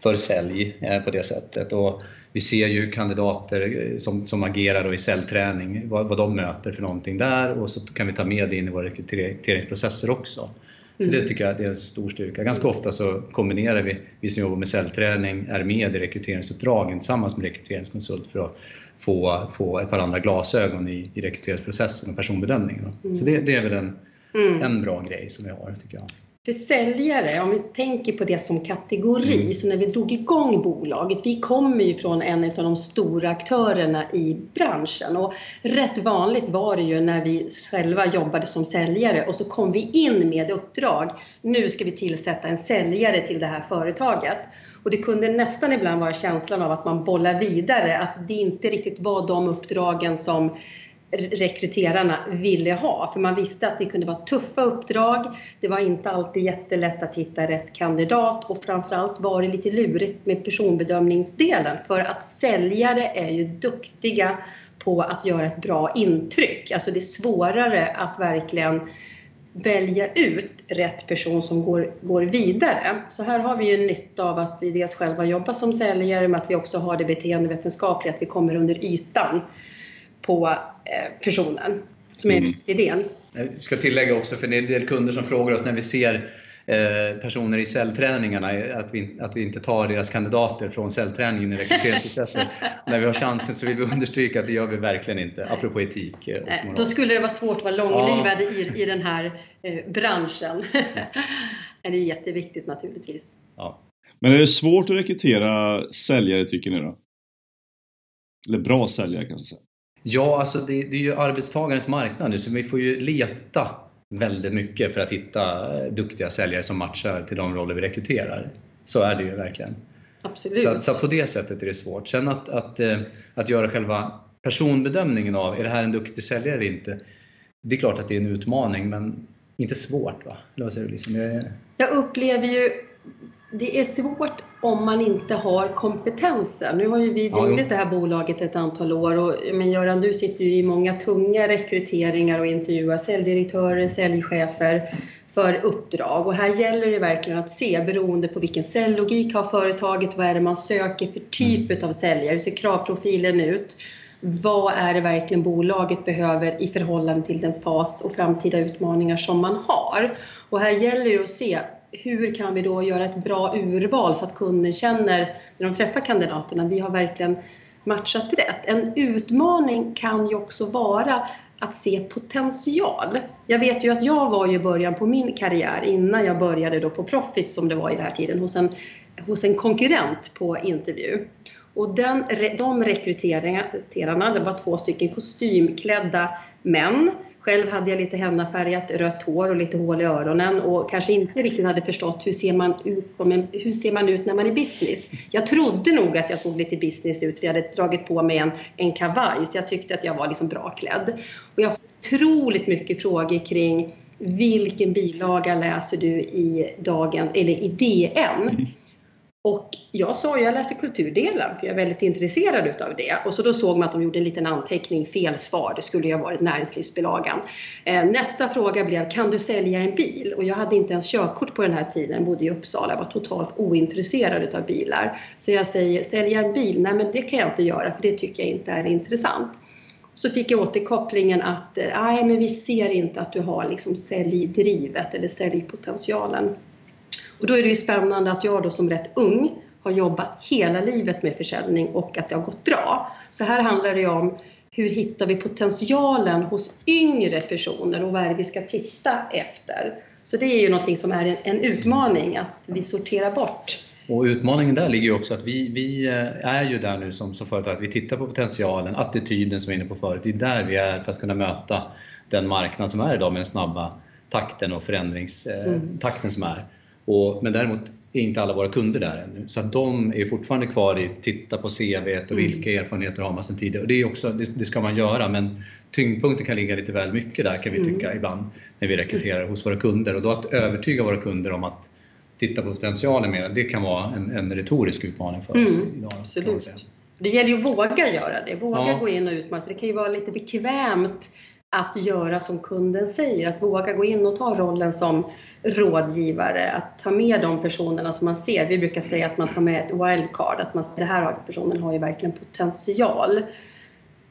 [SPEAKER 3] för sälj eh, på det sättet. Och vi ser ju kandidater eh, som, som agerar i cellträning, vad, vad de möter för någonting där och så kan vi ta med det in i våra rekryteringsprocesser också. Så det mm. tycker jag är en stor styrka. Ganska ofta så kombinerar vi, vi som jobbar med cellträning, är med i rekryteringsuppdragen tillsammans med rekryteringskonsult för att få, få ett par andra glasögon i, i rekryteringsprocessen och personbedömningen. Mm. Så det, det, är väl en, mm. en bra grej som vi har tycker jag.
[SPEAKER 2] För säljare, om vi tänker på det som kategori, mm. så när vi drog igång bolaget, vi kommer ju från en av de stora aktörerna i branschen och rätt vanligt var det ju när vi själva jobbade som säljare och så kom vi in med uppdrag. Nu ska vi tillsätta en säljare till det här företaget. Och det kunde nästan ibland vara känslan av att man bollar vidare, att det inte riktigt var de uppdragen som rekryterarna ville ha. För man visste att det kunde vara tuffa uppdrag. Det var inte alltid jättelätt att hitta rätt kandidat och framförallt var det lite lurigt med personbedömningsdelen för att säljare är ju duktiga på att göra ett bra intryck. Alltså det är svårare att verkligen välja ut rätt person som går, går vidare. Så här har vi ju nytta av att vi dels själva jobbar som säljare men att vi också har det beteendevetenskapliga, att vi kommer under ytan på personen som är en mm. viktig del.
[SPEAKER 3] Jag ska tillägga också, för det är en del kunder som frågar oss när vi ser eh, personer i cellträningarna, att vi, att vi inte tar deras kandidater från cellträningen i rekryteringsprocessen. när vi har chansen så vill vi understryka att det gör vi verkligen inte, apropå etik och
[SPEAKER 2] moral. Då skulle det vara svårt att vara långlivad ja. i, i den här eh, branschen. det är jätteviktigt naturligtvis.
[SPEAKER 1] Ja. Men är det svårt att rekrytera säljare tycker ni då? Eller bra säljare kanske säga?
[SPEAKER 3] Ja, alltså det, det är ju arbetstagarens marknad nu så vi får ju leta väldigt mycket för att hitta eh, duktiga säljare som matchar till de roller vi rekryterar. Så är det ju verkligen.
[SPEAKER 2] Absolut.
[SPEAKER 3] Så, så på det sättet är det svårt. Sen att, att, eh, att göra själva personbedömningen av, är det här en duktig säljare eller inte? Det är klart att det är en utmaning men inte svårt va? Eller vad säger du Lisa?
[SPEAKER 2] Jag upplever ju det är svårt om man inte har kompetensen. Nu har ju vi drivit ja, det här bolaget ett antal år och men Göran, du sitter ju i många tunga rekryteringar och intervjuar säljdirektörer, säljchefer för uppdrag och här gäller det verkligen att se beroende på vilken säljlogik har företaget, vad är det man söker för typ mm. av säljare, hur ser kravprofilen ut? Vad är det verkligen bolaget behöver i förhållande till den fas och framtida utmaningar som man har? Och här gäller det att se hur kan vi då göra ett bra urval så att kunden känner när de träffar kandidaterna, vi har verkligen matchat rätt. En utmaning kan ju också vara att se potential. Jag vet ju att jag var ju i början på min karriär innan jag började då på Proffice som det var i den här tiden hos en, hos en konkurrent på intervju. Och den, de rekryterarna, det var två stycken kostymklädda män själv hade jag lite hennafärgat rött hår och lite hål i öronen och kanske inte riktigt hade förstått hur ser man ut, som en, hur ser man ut när man är business. Jag trodde nog att jag såg lite business ut för jag hade dragit på mig en, en kavaj så jag tyckte att jag var liksom bra klädd. Och jag har otroligt mycket frågor kring vilken bilaga läser du i dagen, eller i DN? Och jag sa ju, jag läser kulturdelen för jag är väldigt intresserad utav det. Och så då såg man att de gjorde en liten anteckning, fel svar, det skulle ju ha varit näringslivsbilagan. Eh, nästa fråga blev, kan du sälja en bil? Och jag hade inte ens körkort på den här tiden, bodde i Uppsala, var totalt ointresserad utav bilar. Så jag säger, sälja en bil? Nej men det kan jag inte göra för det tycker jag inte är intressant. Så fick jag återkopplingen att, eh, nej men vi ser inte att du har liksom säljdrivet eller säljpotentialen. Och då är det ju spännande att jag då som rätt ung har jobbat hela livet med försäljning och att det har gått bra. Så här handlar det om hur hittar vi potentialen hos yngre personer och vad är det vi ska titta efter? Så det är ju någonting som är en, utmaning, att vi sorterar bort
[SPEAKER 3] och utmaningen där ligger ju också att vi, vi eh, är ju där nu som, som företag, att vi tittar på potentialen, attityden som vi är inne på förut. Det är där vi är för att kunna möta den marknad som är idag med den snabba takten och förändringstakten mm. som är. Och, men däremot är inte alla våra kunder där ännu. Så att de är fortfarande kvar i titta på CV och vilka erfarenheter har man sedan tidigare. Och det, är också, det, det, ska man göra men tyngdpunkten kan ligga lite väl mycket där kan vi tycka mm. ibland när vi rekryterar hos våra kunder. Och då att övertyga våra kunder om att titta på potentialen mer, det kan vara en, en retorisk utmaning för oss mm. idag. Absolut.
[SPEAKER 2] Det gäller ju att våga göra det, våga ja. gå in och utmana. För det kan ju vara lite bekvämt att göra som kunden säger, att våga gå in och ta rollen som rådgivare, att ta med de personerna som man ser. Vi brukar säga att man tar med ett wildcard, att man ser att den här personen har ju verkligen potential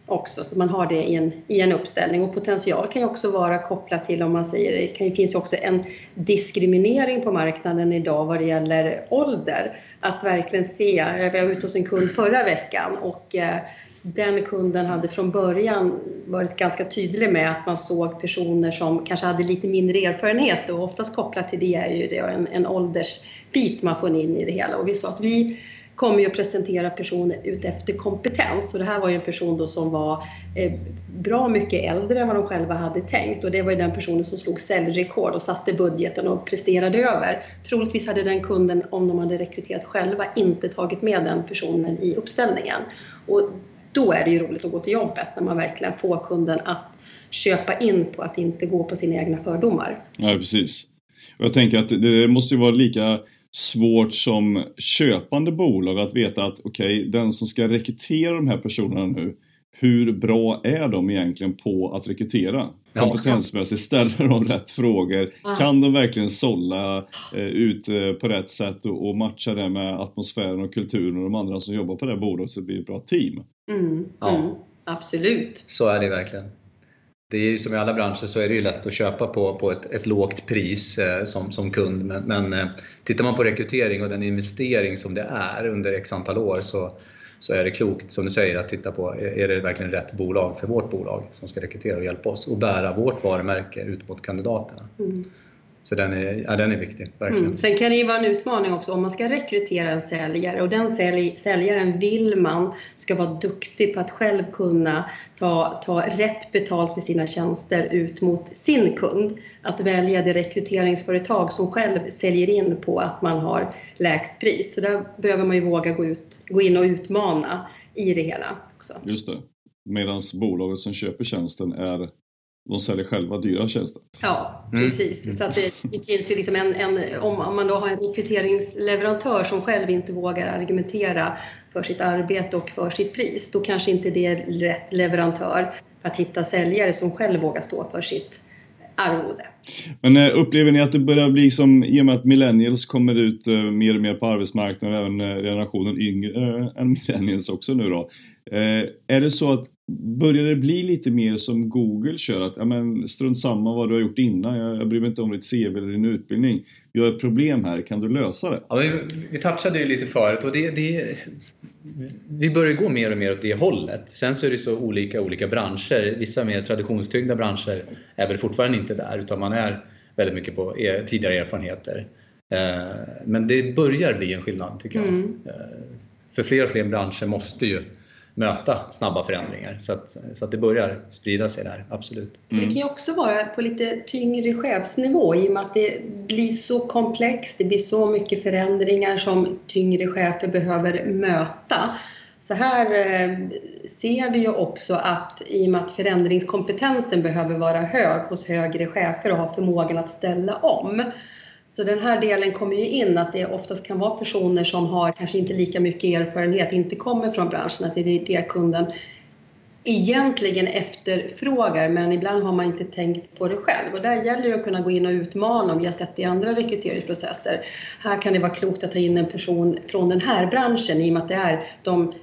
[SPEAKER 2] också, så man har det i en, i en uppställning. Och potential kan ju också vara kopplat till, om man säger, det kan finns ju också en diskriminering på marknaden idag vad det gäller ålder. Att verkligen se, jag var ute hos en kund förra veckan och eh, den kunden hade från början varit ganska tydlig med att man såg personer som kanske hade lite mindre erfarenhet och oftast kopplat till det är ju det en, en åldersbit man får in i det hela. Och vi sa att vi kommer ju att presentera personer utefter kompetens och det här var ju en person då som var eh, bra mycket äldre än vad de själva hade tänkt och det var ju den personen som slog säljrekord och satte budgeten och presterade över. Troligtvis hade den kunden, om de hade rekryterat själva, inte tagit med den personen i uppställningen. Och då är det ju roligt att gå till jobbet när man verkligen får kunden att köpa in på att inte gå på sina egna fördomar.
[SPEAKER 1] Ja, precis. Och jag tänker att det måste ju vara lika svårt som köpande bolag att veta att okej, okay, den som ska rekrytera de här personerna nu, hur bra är de egentligen på att rekrytera? Kompetensmässigt, ställer de rätt frågor? Ja. Kan de verkligen sålla eh, ut eh, på rätt sätt och, och, matcha det med atmosfären och kulturen och de andra som jobbar på det här bolaget så det blir ett bra team?
[SPEAKER 2] Mm, ja. Mm, absolut.
[SPEAKER 3] Så är det verkligen det är ju som i alla branscher så är det ju lätt att köpa på, på ett, ett lågt pris eh, som, som kund. Men, men eh, tittar man på rekrytering och den investering som det är under x antal år så, så är det klokt, som du säger, att titta på är det verkligen rätt bolag för vårt bolag som ska rekrytera och hjälpa oss och bära vårt varumärke ut mot kandidaterna. Mm. Så den är, ja, den är viktig, verkligen. Mm.
[SPEAKER 2] Sen kan det ju vara en utmaning också om man ska rekrytera en säljare och den sälj, säljaren vill man ska vara duktig på att själv kunna ta, ta rätt betalt för sina tjänster ut mot sin kund. Att välja det rekryteringsföretag som själv säljer in på att man har lägst pris. Så där behöver man ju våga gå, ut, gå in och utmana i det hela också.
[SPEAKER 1] Just det. Medan bolaget som köper tjänsten är de säljer själva dyra tjänster.
[SPEAKER 2] Ja, mm. precis. Mm. Så att det, det finns ju liksom en, en, om man då har en rekryteringsleverantör som själv inte vågar argumentera för sitt arbete och för sitt pris, då kanske inte det är rätt leverantör för att hitta säljare som själv vågar stå för sitt arvode.
[SPEAKER 1] Men eh, upplever ni att det börjar bli som, i och med att millennials kommer ut eh, mer och mer på arbetsmarknaden, även eh, generationen yngre än millennials också nu då. Är det så att Börjar det bli lite mer som Google kör att ja, men strunt samma vad du har gjort innan, jag, jag bryr mig inte om ditt CV eller din utbildning. Vi har ett problem här, kan du lösa det?
[SPEAKER 3] Ja, vi, vi touchade ju lite förut och det, det, vi börjar gå mer och mer åt det hållet. Sen så är det så olika olika branscher. Vissa mer traditionstyngda branscher är väl fortfarande inte där utan man är väldigt mycket på e, tidigare erfarenheter. Eh, men det börjar bli en skillnad tycker jag. Mm. Eh, för fler och fler branscher måste ju möta snabba förändringar. Så att, så att det börjar sprida sig där, absolut.
[SPEAKER 2] Mm. Det kan ju också vara på lite tyngre chefsnivå i och med att det blir så komplext, det blir så mycket förändringar som tyngre chefer behöver möta. Så här eh, ser vi ju också att i och med att förändringskompetensen behöver vara hög hos högre chefer och ha förmågan att ställa om så den här delen kommer ju in att det oftast kan vara personer som har kanske inte lika mycket erfarenhet, inte kommer från branschen, att det är det kunden egentligen efterfrågar men ibland har man inte tänkt på det själv och där gäller det att kunna gå in och utmana om vi har sett det i andra rekryteringsprocesser. Här kan det vara klokt att ta in en person från den här branschen i och med att det är de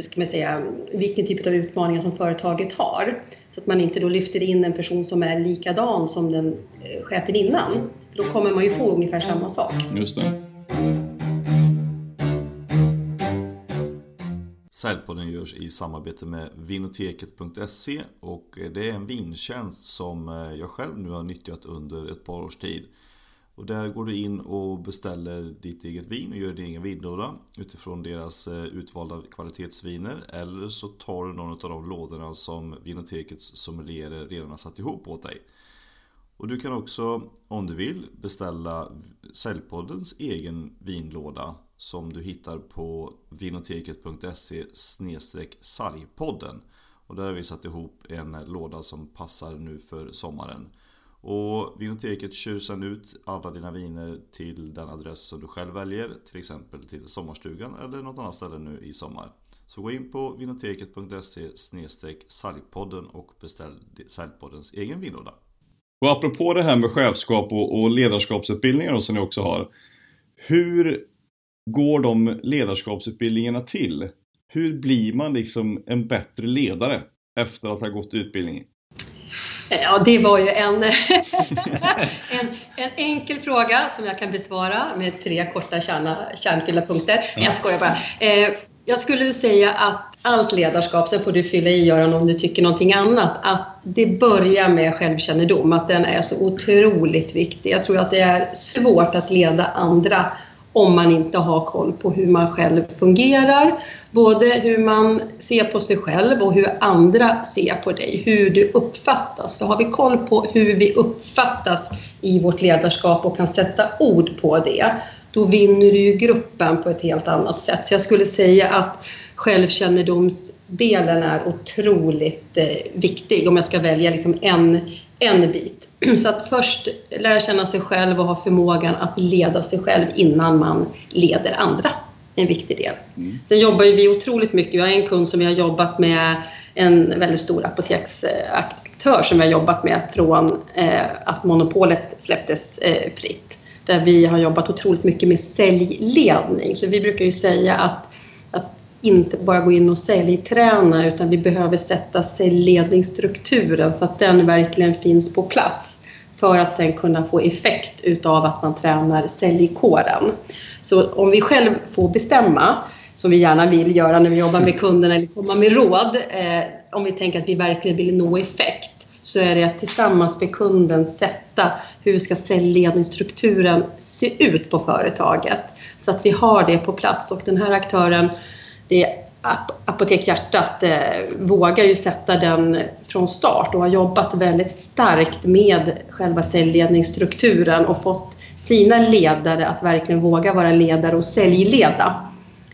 [SPEAKER 2] ska man säga, vilken typ av utmaningar som företaget har. Så att man inte då lyfter in en person som är likadan som den eh, chefen innan. Då kommer man ju få ungefär samma sak.
[SPEAKER 1] Just det.
[SPEAKER 4] Säljpodden görs i samarbete med vinoteket.se och det är en vintjänst som eh, jag själv nu har nyttjat under ett par års tid. Och där går du in och beställer ditt eget vin och gör din egen vinlåda utifrån deras eh, utvalda kvalitetsviner. Eller så tar du någon av de lådorna som Vinotekets sommelierer redan har satt ihop åt dig. Och du kan också, om du vill, beställa Säljpoddens egen vinlåda som du hittar på vinoteket.se sargpodden. Och där har vi satt ihop en låda som passar nu för sommaren. Och Vinoteket kör sedan ut alla dina viner till den adress som du själv väljer, till exempel till sommarstugan eller något annat ställe nu i sommar. Så gå in på vinoteket.se säljpodden och beställ Säljpoddens egen vinlåda.
[SPEAKER 1] Och apropå det här med chefskap och, och ledarskapsutbildningar som ni också har. Hur går de ledarskapsutbildningarna till? Hur blir man liksom en bättre ledare efter att ha gått utbildningen?
[SPEAKER 2] Ja, det var ju en, en, en, enkel fråga som jag kan besvara med tre korta kärna, kärnfyllda punkter. Mm. Jag skojar bara. Eh, jag skulle säga att allt ledarskap, sen får du fylla i Göran om du tycker någonting annat, att det börjar med självkännedom, att den är så otroligt viktig. Jag tror att det är svårt att leda andra om man inte har koll på hur man själv fungerar. Både hur man ser på sig själv och hur andra ser på dig, hur du uppfattas. För har vi koll på hur vi uppfattas i vårt ledarskap och kan sätta ord på det, då vinner du ju gruppen på ett helt annat sätt. Så jag skulle säga att självkännedomsdelen är otroligt eh, viktig om jag ska välja liksom en, en bit. Så att först lära känna sig själv och ha förmågan att leda sig själv innan man leder andra. En viktig del. Mm. Sen jobbar vi otroligt mycket. Jag har en kund som vi har jobbat med, en väldigt stor apoteksaktör som vi har jobbat med från eh, att monopolet släpptes eh, fritt. Där vi har jobbat otroligt mycket med säljledning. Så vi brukar ju säga att inte bara gå in och säljträna utan vi behöver sätta säljledningsstrukturen så att den verkligen finns på plats för att sen kunna få effekt utav att man tränar säljkåren. Så om vi själv får bestämma, som vi gärna vill göra när vi jobbar med kunderna eller komma med råd, eh, om vi tänker att vi verkligen vill nå effekt, så är det att tillsammans med kunden sätta hur ska säljledningsstrukturen se ut på företaget så att vi har det på plats och den här aktören det Apotek Hjärtat eh, vågar ju sätta den från start och har jobbat väldigt starkt med själva säljledningsstrukturen och fått sina ledare att verkligen våga vara ledare och säljleda.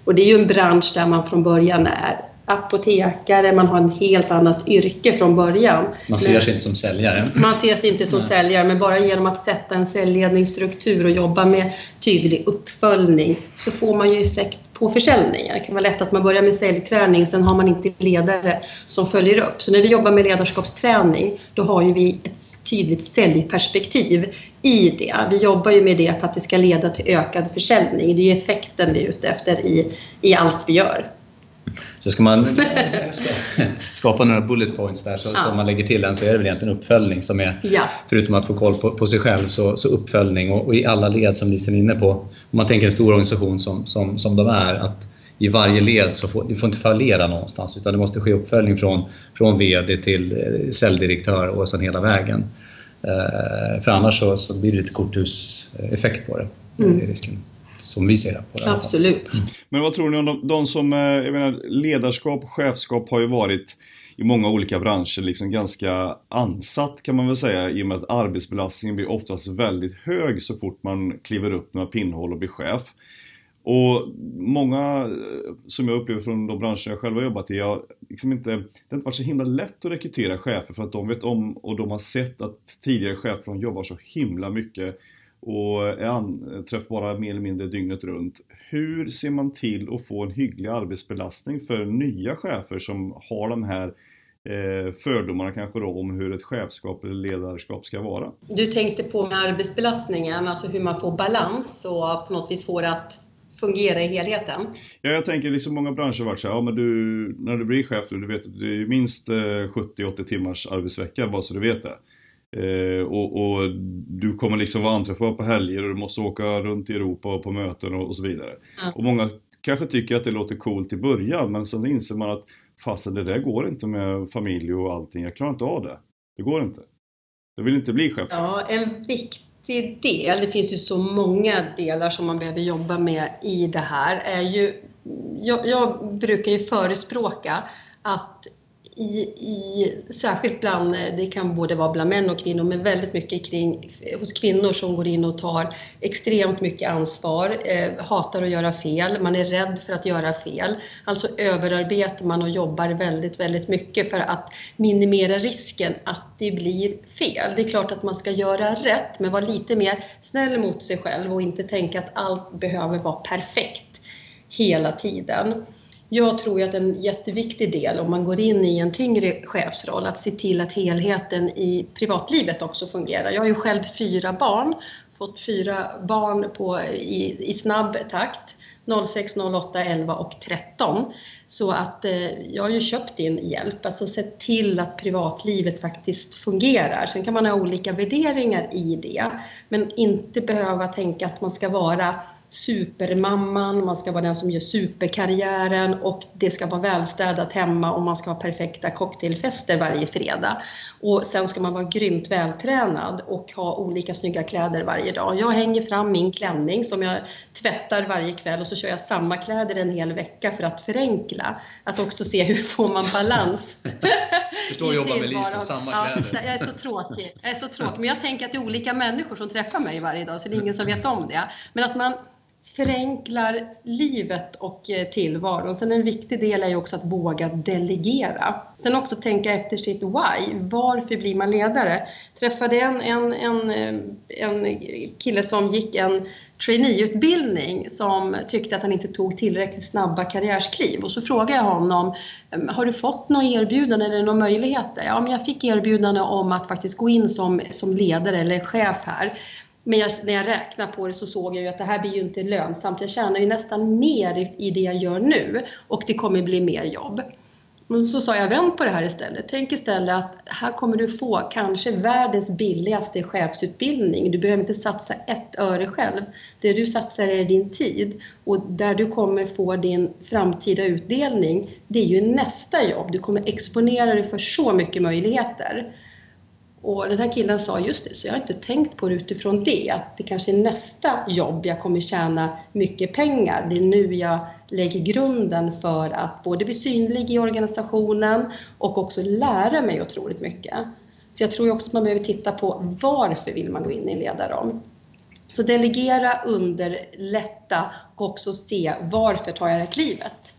[SPEAKER 2] Och det är ju en bransch där man från början är apotekare, man har en helt annat yrke från början.
[SPEAKER 3] Man ser sig inte som säljare.
[SPEAKER 2] Man ser sig inte som Nej. säljare, men bara genom att sätta en säljledningsstruktur och jobba med tydlig uppföljning så får man ju effekt på försäljningen. Det kan vara lätt att man börjar med säljträning, sen har man inte ledare som följer upp. Så när vi jobbar med ledarskapsträning, då har ju vi ett tydligt säljperspektiv i det. Vi jobbar ju med det för att det ska leda till ökad försäljning. Det är effekten vi är ute efter i, i allt vi gör.
[SPEAKER 3] Så ska man skapa några bullet points där så, ja. som man lägger till den så är det väl egentligen uppföljning som är, ja. förutom att få koll på, på sig själv, så, så uppföljning och, och, i alla led som Lisen är inne på. Om man tänker en stor organisation som, som, som de är, att i varje led så får det får inte fallera någonstans utan det måste ske uppföljning från, från VD till eh, säljdirektör och sen hela vägen. Eh, för annars så, så blir det lite korthuseffekt på det. Mm. Det är risken som vi ser det. På
[SPEAKER 2] det Absolut.
[SPEAKER 1] Mm. Men vad tror ni om de, de som, eh, jag menar ledarskap och chefskap har ju varit i många olika branscher liksom ganska ansatt kan man väl säga i och med att arbetsbelastningen blir oftast väldigt hög så fort man kliver upp några pinnhål och blir chef. Och många eh, som jag upplever från de branscher jag själv har jobbat i, jag liksom inte, det har inte varit så himla lätt att rekrytera chefer för att de vet om och de har sett att tidigare chefer jobbar så himla mycket och är anträffbara mer eller mindre dygnet runt. Hur ser man till att få en hygglig arbetsbelastning för nya chefer som har de här eh, fördomarna kanske då om hur ett chefskap eller ledarskap ska vara?
[SPEAKER 2] Du tänkte på med arbetsbelastningen, alltså hur man får balans och på något vis får det att fungera i helheten?
[SPEAKER 1] Ja, jag tänker liksom många branscher har varit så här, ja men du, när du blir chef, du vet att det är minst 70-80 eh, timmars arbetsvecka bara så du vet det. Eh, och, och, du kommer liksom vara anträffbar på helger och du måste åka runt i Europa och på möten och, och så vidare. Mm. Och många kanske tycker att det låter coolt i början men sen inser man att fasen det där går inte med familj och allting, jag klarar inte av det. Det går inte. Jag vill inte bli chef.
[SPEAKER 2] Ja, en viktig del, det finns ju så många delar som man behöver jobba med i det här, är ju jag, jag brukar ju förespråka att i, i, särskilt bland, eh, det kan både vara bland män och kvinnor, men väldigt mycket kring, hos kvinnor som går in och tar extremt mycket ansvar, eh, hatar att göra fel, man är rädd för att göra fel. Alltså överarbetar man och jobbar väldigt, väldigt mycket för att minimera risken att det blir fel. Det är klart att man ska göra rätt, men vara lite mer snäll mot sig själv och inte tänka att allt behöver vara perfekt hela tiden. Jag tror att en jätteviktig del om man går in i en tyngre chefsroll, att se till att helheten i privatlivet också fungerar. Jag har ju själv fyra barn, fått fyra barn på, i, i snabb takt. 06, 08, 11 och 13. Så att eh, jag har ju köpt in hjälp, alltså sett till att privatlivet faktiskt fungerar. Sen kan man ha olika värderingar i det, men inte behöva tänka att man ska vara supermamman, man ska vara den som gör superkarriären och det ska vara välstädat hemma och man ska ha perfekta cocktailfester varje fredag. Och sen ska man vara grymt vältränad och ha olika snygga kläder varje dag. Jag hänger fram min klänning som jag tvättar varje kväll och så kör jag samma kläder en hel vecka för att förenkla. Att också se hur får man balans.
[SPEAKER 3] Förstår att jobba med Lisa, samma kläder.
[SPEAKER 2] Ja, jag är så tråkig. Jag är så tråkig. Men jag tänker att det är olika människor som träffar mig varje dag så det är ingen som vet om det. Men att man förenklar livet och eh, tillvaron. Sen en viktig del är ju också att våga delegera. Sen också tänka efter sitt why. Varför blir man ledare? Träffade en, en, en, eh, en kille som gick en traineeutbildning som tyckte att han inte tog tillräckligt snabba karriärskliv. Och så frågade jag honom, ehm, har du fått några erbjudanden eller några möjligheter? Ja, men jag fick erbjudande om att faktiskt gå in som, som ledare eller chef här. Men jag, när jag räknade på det så såg jag ju att det här blir ju inte lönsamt. Jag tjänar ju nästan mer i, i det jag gör nu och det kommer bli mer jobb. Men så sa jag, vänd på det här istället. Tänk istället att här kommer du få kanske världens billigaste chefsutbildning. Du behöver inte satsa ett öre själv. Det du satsar är din tid och där du kommer få din framtida utdelning, det är ju nästa jobb. Du kommer exponera dig för så mycket möjligheter. Och den här killen sa just det, så jag har inte tänkt på det utifrån det, att det kanske är nästa jobb jag kommer tjäna mycket pengar. Det är nu jag lägger grunden för att både bli synlig i organisationen och också lära mig otroligt mycket. Så jag tror också att man behöver titta på varför vill man gå in i en ledarroll? Så delegera, underlätta och också se varför tar jag det här klivet?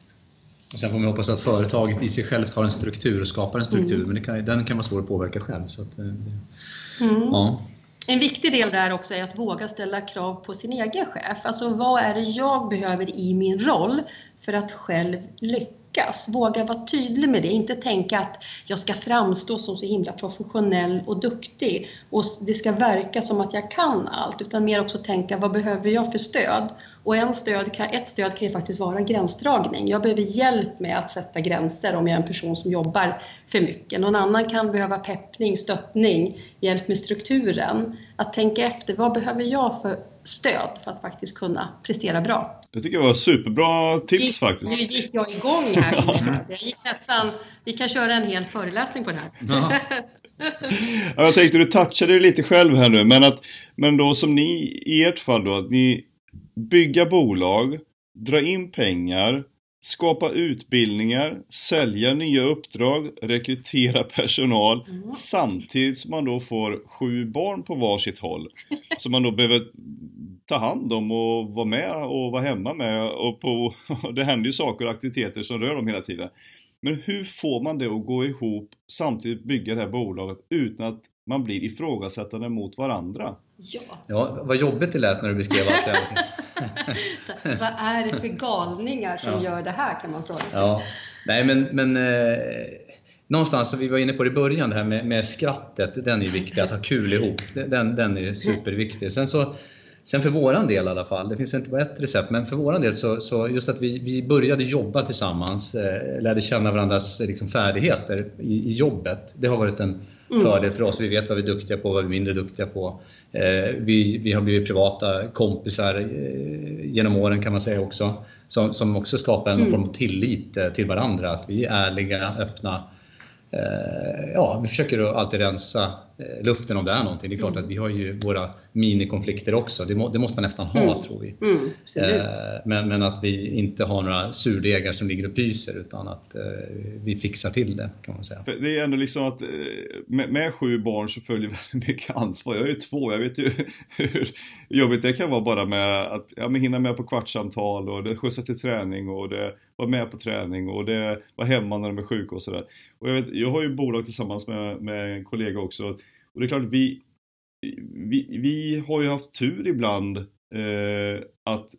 [SPEAKER 3] Och sen får man hoppas att företaget i sig självt har en struktur och skapar en struktur, mm. men kan, den kan vara svår att påverka själv. Så att, eh,
[SPEAKER 2] mm. ja. En viktig del där också är att våga ställa krav på sin egen chef. Alltså vad är det jag behöver i min roll för att själv lyckas? Lyckas. Våga vara tydlig med det, inte tänka att jag ska framstå som så himla professionell och duktig och det ska verka som att jag kan allt, utan mer också tänka vad behöver jag för stöd? Och en stöd kan, ett stöd kan ju faktiskt vara gränsdragning. Jag behöver hjälp med att sätta gränser om jag är en person som jobbar för mycket. Någon annan kan behöva peppning, stöttning, hjälp med strukturen. Att tänka efter, vad behöver jag för stöd för att faktiskt kunna prestera bra.
[SPEAKER 1] Jag tycker det var superbra tips
[SPEAKER 2] gick,
[SPEAKER 1] faktiskt.
[SPEAKER 2] Nu gick jag igång här. Som jag gick nästan, vi kan köra en hel föreläsning på det här. Ja.
[SPEAKER 1] ja, jag tänkte du touchade ju lite själv här nu, men, att, men då som ni i ert fall då, att ni bygga bolag, dra in pengar, skapa utbildningar, sälja nya uppdrag, rekrytera personal mm. samtidigt som man då får sju barn på varsitt håll. som man då behöver ta hand om och vara med och vara hemma med och på, det händer ju saker och aktiviteter som rör dem hela tiden. Men hur får man det att gå ihop samtidigt bygga det här bolaget utan att man blir ifrågasättande mot varandra?
[SPEAKER 3] Ja. ja, vad jobbigt det lät när du beskrev allt det
[SPEAKER 2] här. vad är det för galningar som ja. gör det här kan man fråga sig.
[SPEAKER 3] Ja. Nej men, men eh, någonstans, vi var inne på det i början, det här med, med skrattet, den är viktig, att ha kul ihop. Den, den är superviktig. Sen så Sen för våran del i alla fall, det finns inte bara ett recept, men för våran del så, så just att vi, vi började jobba tillsammans, eh, lärde känna varandras liksom, färdigheter i, i, jobbet. Det har varit en mm. fördel för oss. Vi vet vad vi är duktiga på, vad vi är mindre duktiga på. Eh, vi, vi har blivit privata kompisar eh, genom åren kan man säga också, som, som också skapar en mm. form av tillit eh, till varandra. Att vi är ärliga, öppna. Eh, ja, vi försöker alltid rensa eh, luften om det är någonting. Det är klart
[SPEAKER 2] Mm.
[SPEAKER 3] att vi har ju våra minikonflikter också. Det, må, det måste man nästan ha
[SPEAKER 2] Mm.
[SPEAKER 3] tror vi.
[SPEAKER 2] Mm.
[SPEAKER 3] Eh, Men, men att vi inte har några surdegar som ligger och pyser utan att eh, vi fixar till det kan man säga.
[SPEAKER 1] För det är ändå liksom att med, med sju barn så följer väldigt mycket ansvar. Jag är ju två, jag vet ju hur jobbigt det kan vara bara med att ja, men hinna med på kvartssamtal och det skjutsa till träning och det vara med på träning och det vara hemma när de är sjuka och sådär. Och jag, vet, jag har ju bolag tillsammans med, med en kollega också och det är klart vi, vi, vi har ju haft tur ibland eh, att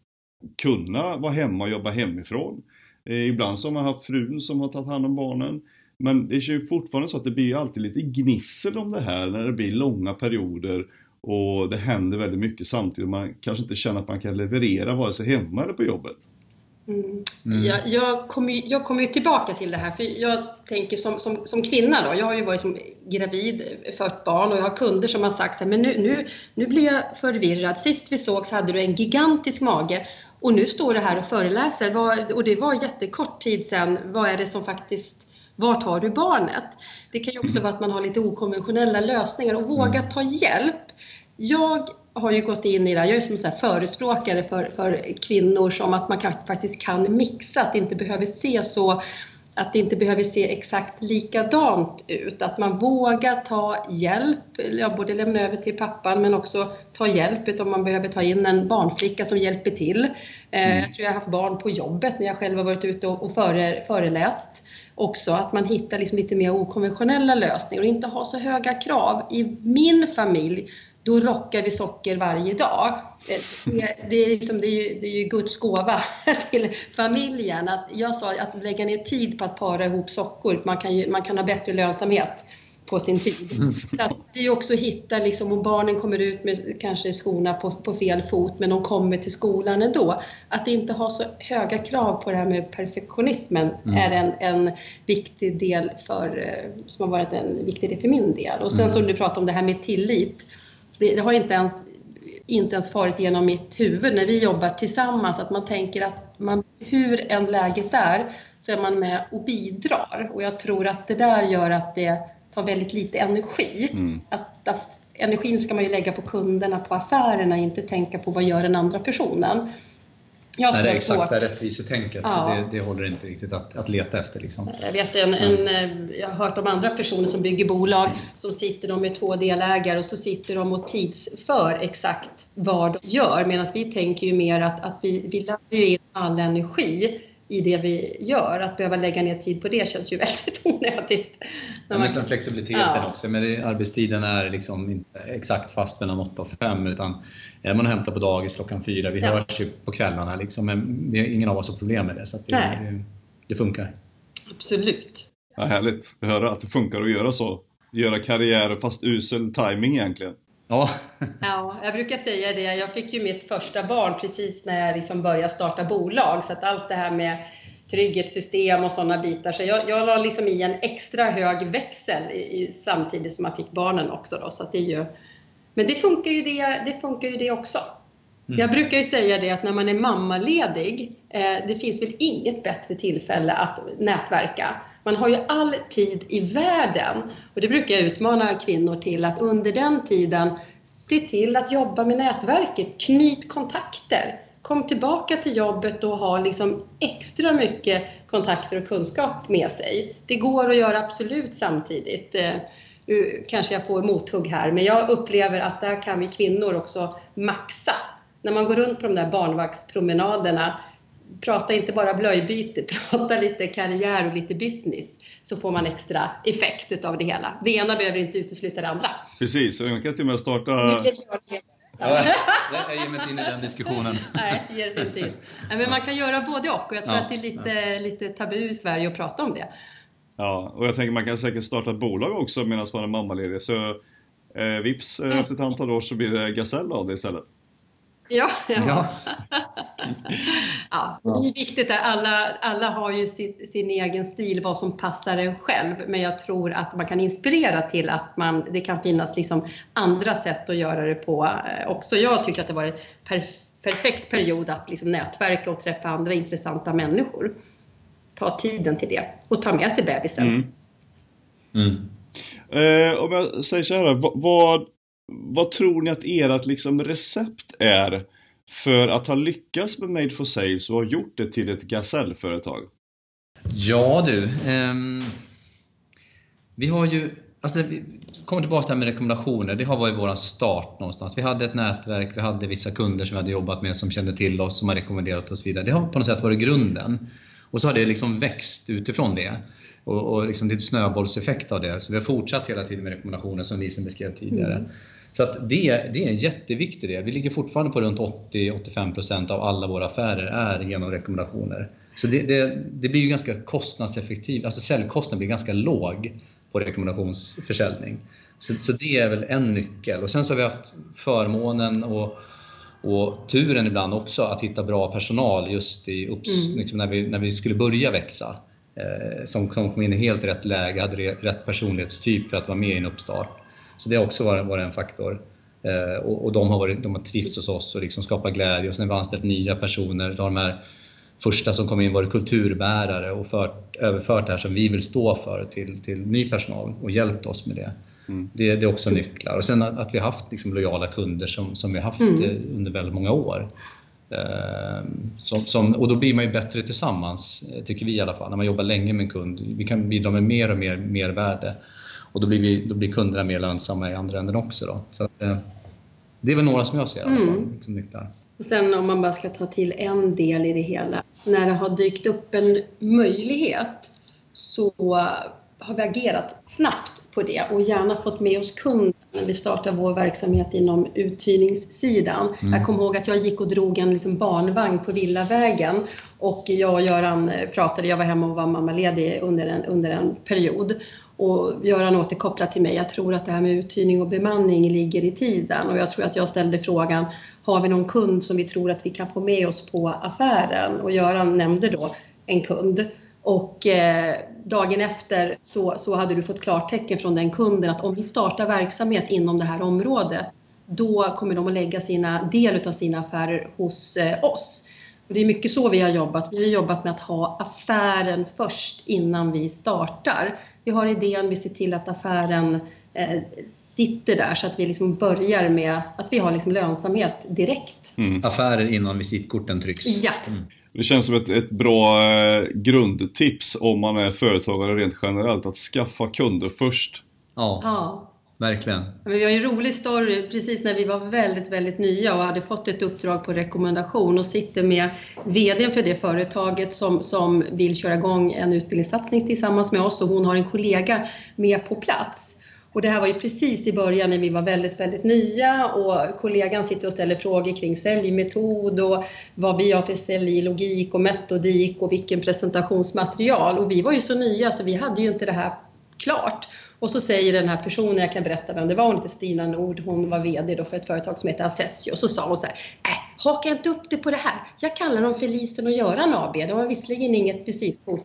[SPEAKER 1] kunna vara hemma och jobba hemifrån. Eh, ibland så har man haft frun som har tagit hand om barnen. Men det är ju fortfarande så att det blir alltid lite gnissel om det här när det blir långa perioder och det händer väldigt mycket samtidigt. Man kanske inte känner att man kan leverera vare sig hemma eller på jobbet.
[SPEAKER 2] Mm.
[SPEAKER 3] Mm.
[SPEAKER 2] Jag, jag, kommer ju, jag kommer ju tillbaka till det här, för jag tänker som, som, som kvinna då, jag har ju varit som gravid, fött barn och jag har kunder som har sagt så här, men nu, nu, nu blir jag förvirrad. Sist vi sågs hade du en gigantisk mage och nu står du här och föreläser och det var jättekort tid sedan. Vad är det som faktiskt vart har du barnet? Det kan ju också vara att man har lite okonventionella lösningar och våga ta hjälp. Jag har ju gått in i det här, jag är som en förespråkare för, för kvinnor som att man kan, faktiskt kan mixa, att det inte behöver se så att det inte behöver se exakt likadant ut. Att man vågar ta hjälp, ja, både lämna över till pappan men också ta hjälp om man behöver ta in en barnflicka som hjälper till. Eh, Jag tror jag har haft barn på jobbet när jag själv har varit ute och, och före, föreläst. Också att man hittar liksom lite mer okonventionella lösningar och inte ha så höga krav. I min familj då rockar vi socker varje dag. Det, det, är, liksom, det, är, ju, det är ju Guds gåva till familjen. Att jag sa att lägga ner tid på att para ihop sockor, man kan, ju, man kan ha bättre lönsamhet på sin tid. Så att det är också att hitta, liksom, om barnen kommer ut med kanske skorna på, på fel fot, men de kommer till skolan ändå. Att inte ha så höga krav på det här med perfektionismen
[SPEAKER 3] Mm.
[SPEAKER 2] är en, en viktig del för, eh, som har varit en viktig del för min del. Och sen
[SPEAKER 3] Mm.
[SPEAKER 2] som du pratade om det här med tillit, det, det har inte ens, inte ens farit genom mitt huvud när vi jobbar tillsammans, att man tänker att man, hur än läget är, så är man med och bidrar. Och jag tror att det där gör att det tar väldigt lite energi.
[SPEAKER 1] Mm.
[SPEAKER 2] Att, att energin ska man ju lägga på kunderna, på affärerna, inte tänka på vad gör den andra personen. Jag skulle
[SPEAKER 3] det exakta rättvisetänket,
[SPEAKER 2] Ja.
[SPEAKER 3] det, det håller inte riktigt att, att leta efter. Liksom.
[SPEAKER 2] Jag vet en, en, eh, jag har hört om andra personer som bygger bolag som sitter de med två delägare och så sitter de och tidsför exakt vad de gör medan vi tänker ju mer att, att vi, vi ju in all energi i det vi gör. Att behöva lägga ner tid på det känns ju väldigt onödigt.
[SPEAKER 3] Ja, men sen flexibiliteten
[SPEAKER 2] Ja.
[SPEAKER 3] också. Men det, arbetstiden är liksom inte exakt fast mellan 8 och 5 utan är man och hämtar på dagis klockan 4, vi
[SPEAKER 2] Ja.
[SPEAKER 3] hörs ju på kvällarna liksom, men vi, ingen av oss har problem med det. Så att det, det, det funkar.
[SPEAKER 2] Absolut.
[SPEAKER 1] Ja, härligt att höra att det funkar att göra så. Göra karriär fast usel timing egentligen.
[SPEAKER 3] Ja,
[SPEAKER 2] Ja, jag brukar säga det. Jag fick ju mitt första barn precis när jag liksom började starta bolag. Så att allt det här med trygghetssystem och sådana bitar. Så jag, jag la liksom i en extra hög växel i, i, samtidigt som man fick barnen också. Då, så det är ju, men det funkar ju det, det, funkar ju det också. Jag brukar ju säga det att när man är mammaledig, eh, det finns väl inget bättre tillfälle att nätverka. Man har ju all tid i världen och det brukar jag utmana kvinnor till att under den tiden se till att jobba med nätverket, knyt kontakter. Kom tillbaka till jobbet och ha liksom extra mycket kontakter och kunskap med sig. Det går att göra absolut samtidigt. Eh, nu kanske jag får mothugg här, men jag upplever att där kan vi kvinnor också maxa. När man går runt på de där barnvaktspromenaderna, prata inte bara blöjbyte, prata lite karriär och lite business, så får man extra effekt utav det hela. Det ena behöver inte utesluta det andra.
[SPEAKER 1] Precis, och man kan till och med starta...
[SPEAKER 2] Helt
[SPEAKER 3] ja jag ger mig inte in i den diskussionen.
[SPEAKER 2] Nej, ger sig inte in. Men man kan göra både och och jag tror
[SPEAKER 3] Ja,
[SPEAKER 2] att det är lite, lite tabu i Sverige att prata om det.
[SPEAKER 1] Ja, och jag tänker man kan säkert starta ett bolag också medan man är mammaledig. Så eh, vips, efter ett antal år så blir det gasell av det istället.
[SPEAKER 2] Ja, ja.
[SPEAKER 3] Ja.
[SPEAKER 2] Det är viktigt att alla, alla har ju sitt, sin egen stil, vad som passar en själv. Men jag tror att man kan inspirera till att man, det kan finnas liksom andra sätt att göra det på eh, också. Jag tycker att det var en perf- perfekt period att liksom nätverka och träffa andra intressanta människor. Ta tiden till det och ta med sig bebisen.
[SPEAKER 1] Mm.
[SPEAKER 3] Mm.
[SPEAKER 1] Eh, om jag säger så här, vad, vad, vad tror ni att ert liksom recept är för att ha lyckats med Made for Sales och ha gjort det till ett gasellföretag?
[SPEAKER 3] Ja du, ehm, vi har ju Alltså, vi kommer tillbaka till det här med rekommendationer. Det har varit vår start någonstans. Vi hade ett nätverk, vi hade vissa kunder som vi hade jobbat med som kände till oss, som har rekommenderat oss vidare. Det har på något sätt varit grunden. Och så har det liksom växt utifrån det. Och, och liksom det är ett snöbollseffekt av det. Så vi har fortsatt hela tiden med rekommendationer som Lisen beskrev tidigare. Mm. Så att det, det är en jätteviktig del. Vi ligger fortfarande på runt 80-85% av alla våra affärer är genom rekommendationer. Så det, det, det blir ju ganska kostnadseffektivt, alltså säljkostnaden blir ganska låg på rekommendationsförsäljning. Så, så det är väl en nyckel. Och sen så har vi haft förmånen och, och turen ibland också att hitta bra personal just i upps, mm. liksom när, vi, när vi skulle börja växa. Eh, som, som kom in i helt rätt läge, hade rätt personlighetstyp för att vara med i en uppstart. Så det har också varit, varit en faktor. Eh, och, och, de, har varit, de har trivts hos oss och liksom skapat glädje. Och sen när vi har anställt nya personer, har de här första som kom in varit kulturbärare och fört, överfört det här som vi vill stå för till, till ny personal och hjälpt oss med det. Mm. Det, det, är också nycklar. Och sen att, att vi har haft liksom lojala kunder som, som vi haft mm. under väldigt många år. Eh, som, som, och då blir man ju bättre tillsammans, eh, tycker vi i alla fall, när man jobbar länge med en kund. Vi kan bidra med mer och mer mervärde och då blir, vi, då blir kunderna mer lönsamma i andra änden också. Då. Så att, eh, det är väl några som jag ser mm. liksom nycklar.
[SPEAKER 2] Och sen om man bara ska ta till en del i det hela. När det har dykt upp en möjlighet så har vi agerat snabbt på det och gärna fått med oss kunden när vi startar vår verksamhet inom uthyrningssidan. Mm. Jag kommer ihåg att jag gick och drog en liksom barnvagn på Villavägen och jag och Göran pratade, jag var hemma och var mammaledig under en, under en period och Göran återkopplade till mig, jag tror att det här med uthyrning och bemanning ligger i tiden och jag tror att jag ställde frågan, har vi någon kund som vi tror att vi kan få med oss på affären? Och Göran nämnde då en kund. Och eh, dagen efter så, så hade du fått klartecken från den kunden att om vi startar verksamhet inom det här området, då kommer de att lägga sina, del av sina affärer hos eh, oss. Och det är mycket så vi har jobbat. Vi har jobbat med att ha affären först innan vi startar. Vi har idén, vi ser till att affären eh, sitter där så att vi liksom börjar med att vi har liksom lönsamhet direkt.
[SPEAKER 3] Mm. Affärer innan visitkorten trycks.
[SPEAKER 2] Ja.
[SPEAKER 1] Mm. Det känns som ett, ett bra eh, grundtips om man är företagare rent generellt, att skaffa kunder först.
[SPEAKER 3] Ja. ja. Verkligen.
[SPEAKER 2] Men vi har en rolig story precis när vi var väldigt, väldigt nya och hade fått ett uppdrag på rekommendation och sitter med VDn för det företaget som, som vill köra igång en utbildningssatsning tillsammans med oss och hon har en kollega med på plats. Och det här var ju precis i början när vi var väldigt, väldigt nya och kollegan sitter och ställer frågor kring säljmetod och vad vi har för säljlogik och metodik och vilken presentationsmaterial. Och vi var ju så nya så vi hade ju inte det här klart. Och så säger den här personen, jag kan berätta vem det var, hon heter Stina Nord, hon var VD då för ett företag som heter Assessio. och Så sa hon så här, äh, haka inte upp det på det här. Jag kallar dem för Lisen och Göran AB. De har visserligen inget visitkort,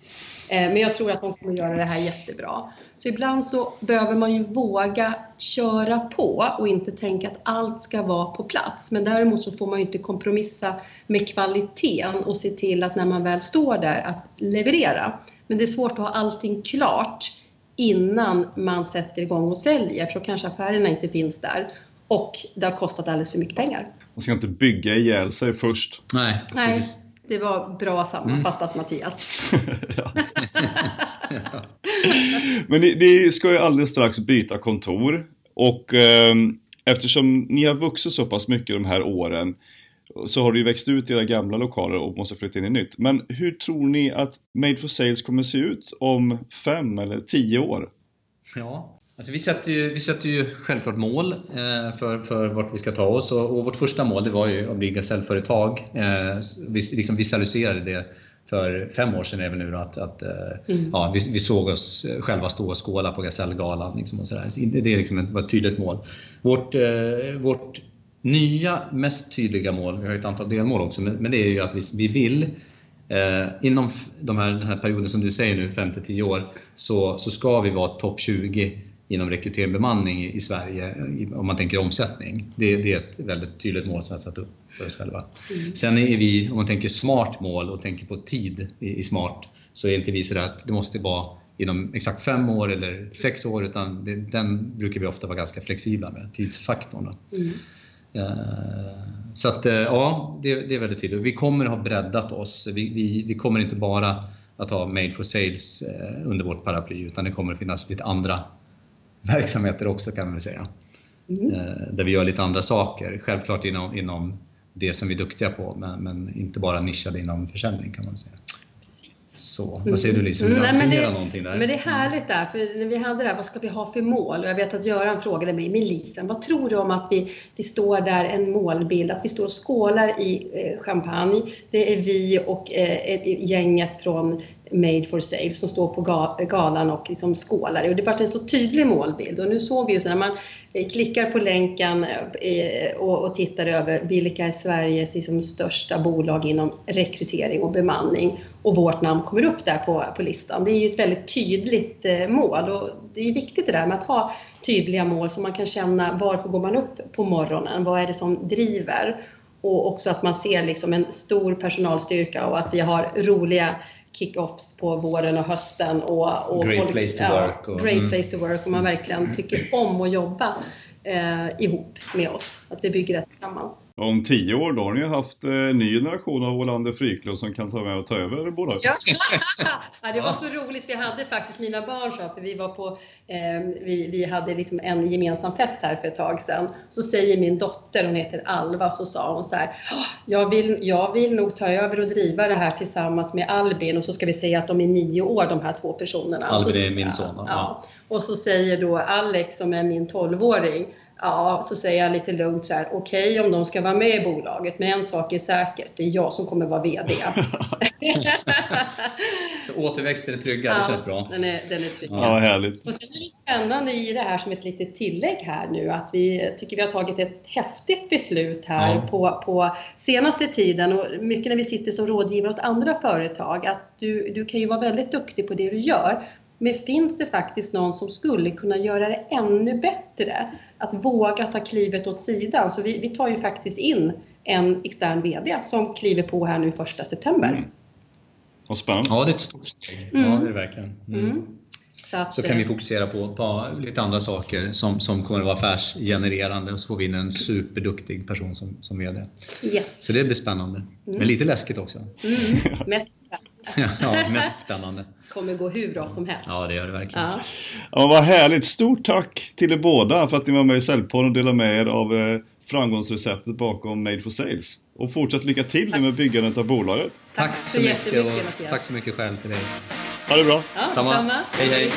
[SPEAKER 2] eh, men jag tror att de kommer göra det här jättebra. Så ibland så behöver man ju våga köra på och inte tänka att allt ska vara på plats. Men däremot så får man ju inte kompromissa med kvaliteten och se till att när man väl står där att leverera. Men det är svårt att ha allting klart innan man sätter igång och säljer för då kanske affärerna inte finns där och det har kostat alldeles för mycket pengar.
[SPEAKER 1] Man ska inte bygga ihjäl sig först.
[SPEAKER 3] Nej,
[SPEAKER 2] Nej precis. det var bra sammanfattat mm. Mattias.
[SPEAKER 1] Men ni, ni, ska ju alldeles strax byta kontor och eh, eftersom ni har vuxit så pass mycket de här åren så har det ju växt ut i era gamla lokaler och måste flytta in i nytt. Men hur tror ni att Made for Sales kommer se ut om fem eller tio år?
[SPEAKER 3] Ja, alltså vi, sätter ju, vi sätter ju självklart mål eh, för, för vart vi ska ta oss och, och vårt första mål det var ju att bli gasellföretag. Eh, vi liksom visualiserade det för fem år sedan är nu att, att eh, mm. ja, vi, vi, såg oss själva stå och skåla på Gasellgalan. Liksom och så där. Så det är liksom ett, ett tydligt mål. Vårt, eh, vårt nya, mest tydliga mål, vi har ett antal delmål också, men, det är ju att vi, vi vill eh, inom de här, den här perioden som du säger nu, 5-10 år, så, så ska vi vara topp 20 inom rekrytering och bemanning i, i Sverige om man tänker omsättning. Det, det, är ett väldigt tydligt mål som vi har satt upp för oss själva. Mm. Sen är vi, om man tänker smart mål och tänker på tid i, i smart, så är inte vi sådär att det måste vara inom exakt fem år eller sex år utan det, den brukar vi ofta vara ganska flexibla med, tidsfaktorn.
[SPEAKER 2] Mm.
[SPEAKER 3] Eh, så att ja, det, det, är väldigt tydligt. Vi kommer ha breddat oss. Vi, vi, vi kommer inte bara att ha Made for Sales under vårt paraply utan det kommer att finnas lite andra verksamheter också kan man säga. Mm. Där vi gör lite andra saker. Självklart inom, inom det som vi är duktiga på men, men inte bara nischade inom försäljning kan man säga. Så, vad säger du Lisa? Mm,
[SPEAKER 2] nej, men, det, någonting där? men det är härligt där, för när vi hade det här, vad ska vi ha för mål? Och jag vet att Göran frågade mig, men Lisen, vad tror du om att vi, vi står där, en målbild, att vi står och skålar i eh, champagne. Det är vi och eh, gänget från Made for Sale som står på galan och liksom skålar. Och det var en så tydlig målbild. Och nu såg vi ju så när man eh, klickar på länken eh, eh, och tittar över vilka är Sveriges liksom största bolag inom rekrytering och bemanning och vårt namn kommer upp där på, på listan. Det är ju ett väldigt tydligt mål och det är viktigt det där med att ha tydliga mål så man kan känna varför går man upp på morgonen? Vad är det som driver? Och också att man ser liksom en stor personalstyrka och att vi har roliga kick-offs på våren och hösten. Och, och
[SPEAKER 3] great folk, place to work.
[SPEAKER 2] Och, great mm. place to work och man verkligen tycker om att jobba eh, ihop med oss. Att vi bygger det tillsammans.
[SPEAKER 1] Om tio år då har ni haft eh, en ny generation av Olander Fryklund som kan ta med och ta över bolaget.
[SPEAKER 2] ja, det var så roligt. Vi hade faktiskt, mina barn sa, för vi var på, eh, vi, vi hade liksom en gemensam fest här för ett tag sedan. Så säger min dotter, hon heter Alva, så sa hon så här, jag vill, jag vill nog ta över och driva det här tillsammans med Albin och så ska vi säga att de är nio år de här två personerna.
[SPEAKER 3] Albin är min son. Ja.
[SPEAKER 2] ja. Och så säger då Alex som är min 12-åring, ja, så säger jag lite lugnt så här, okej okay, om de ska vara med i bolaget, men en sak är säkert, det är jag som kommer vara VD.
[SPEAKER 3] så återväxten är trygga, ja, det känns bra.
[SPEAKER 2] Den är, den är trygg.
[SPEAKER 1] Ja, härligt.
[SPEAKER 2] Och sen är det spännande i det här som ett litet tillägg här nu, att vi tycker vi har tagit ett häftigt beslut här ja. på, på senaste tiden och mycket när vi sitter som rådgivare åt andra företag, att du, du kan ju vara väldigt duktig på det du gör, men finns det faktiskt någon som skulle kunna göra det ännu bättre? Att våga ta klivet åt sidan. Så vi, vi tar ju faktiskt in en extern VD som kliver på här nu första september. Mm.
[SPEAKER 1] Vad spännande.
[SPEAKER 3] Ja, det är ett stort steg. Mm. Ja, det är det verkligen. Mm. mm. Så, att, så, kan vi eh, fokusera på, på, lite andra saker som, som kommer att vara affärsgenererande och så får vi in en superduktig person som, som VD.
[SPEAKER 2] Yes.
[SPEAKER 3] Så det blir spännande. Men mm. lite läskigt också.
[SPEAKER 2] Mm. Mest
[SPEAKER 3] ja, mest spännande.
[SPEAKER 2] kommer gå hur bra som helst.
[SPEAKER 3] Ja, det gör det verkligen. Ja.
[SPEAKER 1] ja, vad härligt. Stort tack till er båda för att ni var med i Säljpodden och delade med er av eh, framgångsreceptet bakom Made for Sales. Och fortsatt lycka till tack. med byggandet av bolaget.
[SPEAKER 3] Tack, tack så, så mycket och tack så mycket själv till dig.
[SPEAKER 1] Ha det bra.
[SPEAKER 2] Ja, samma. samma.
[SPEAKER 3] hej. hej.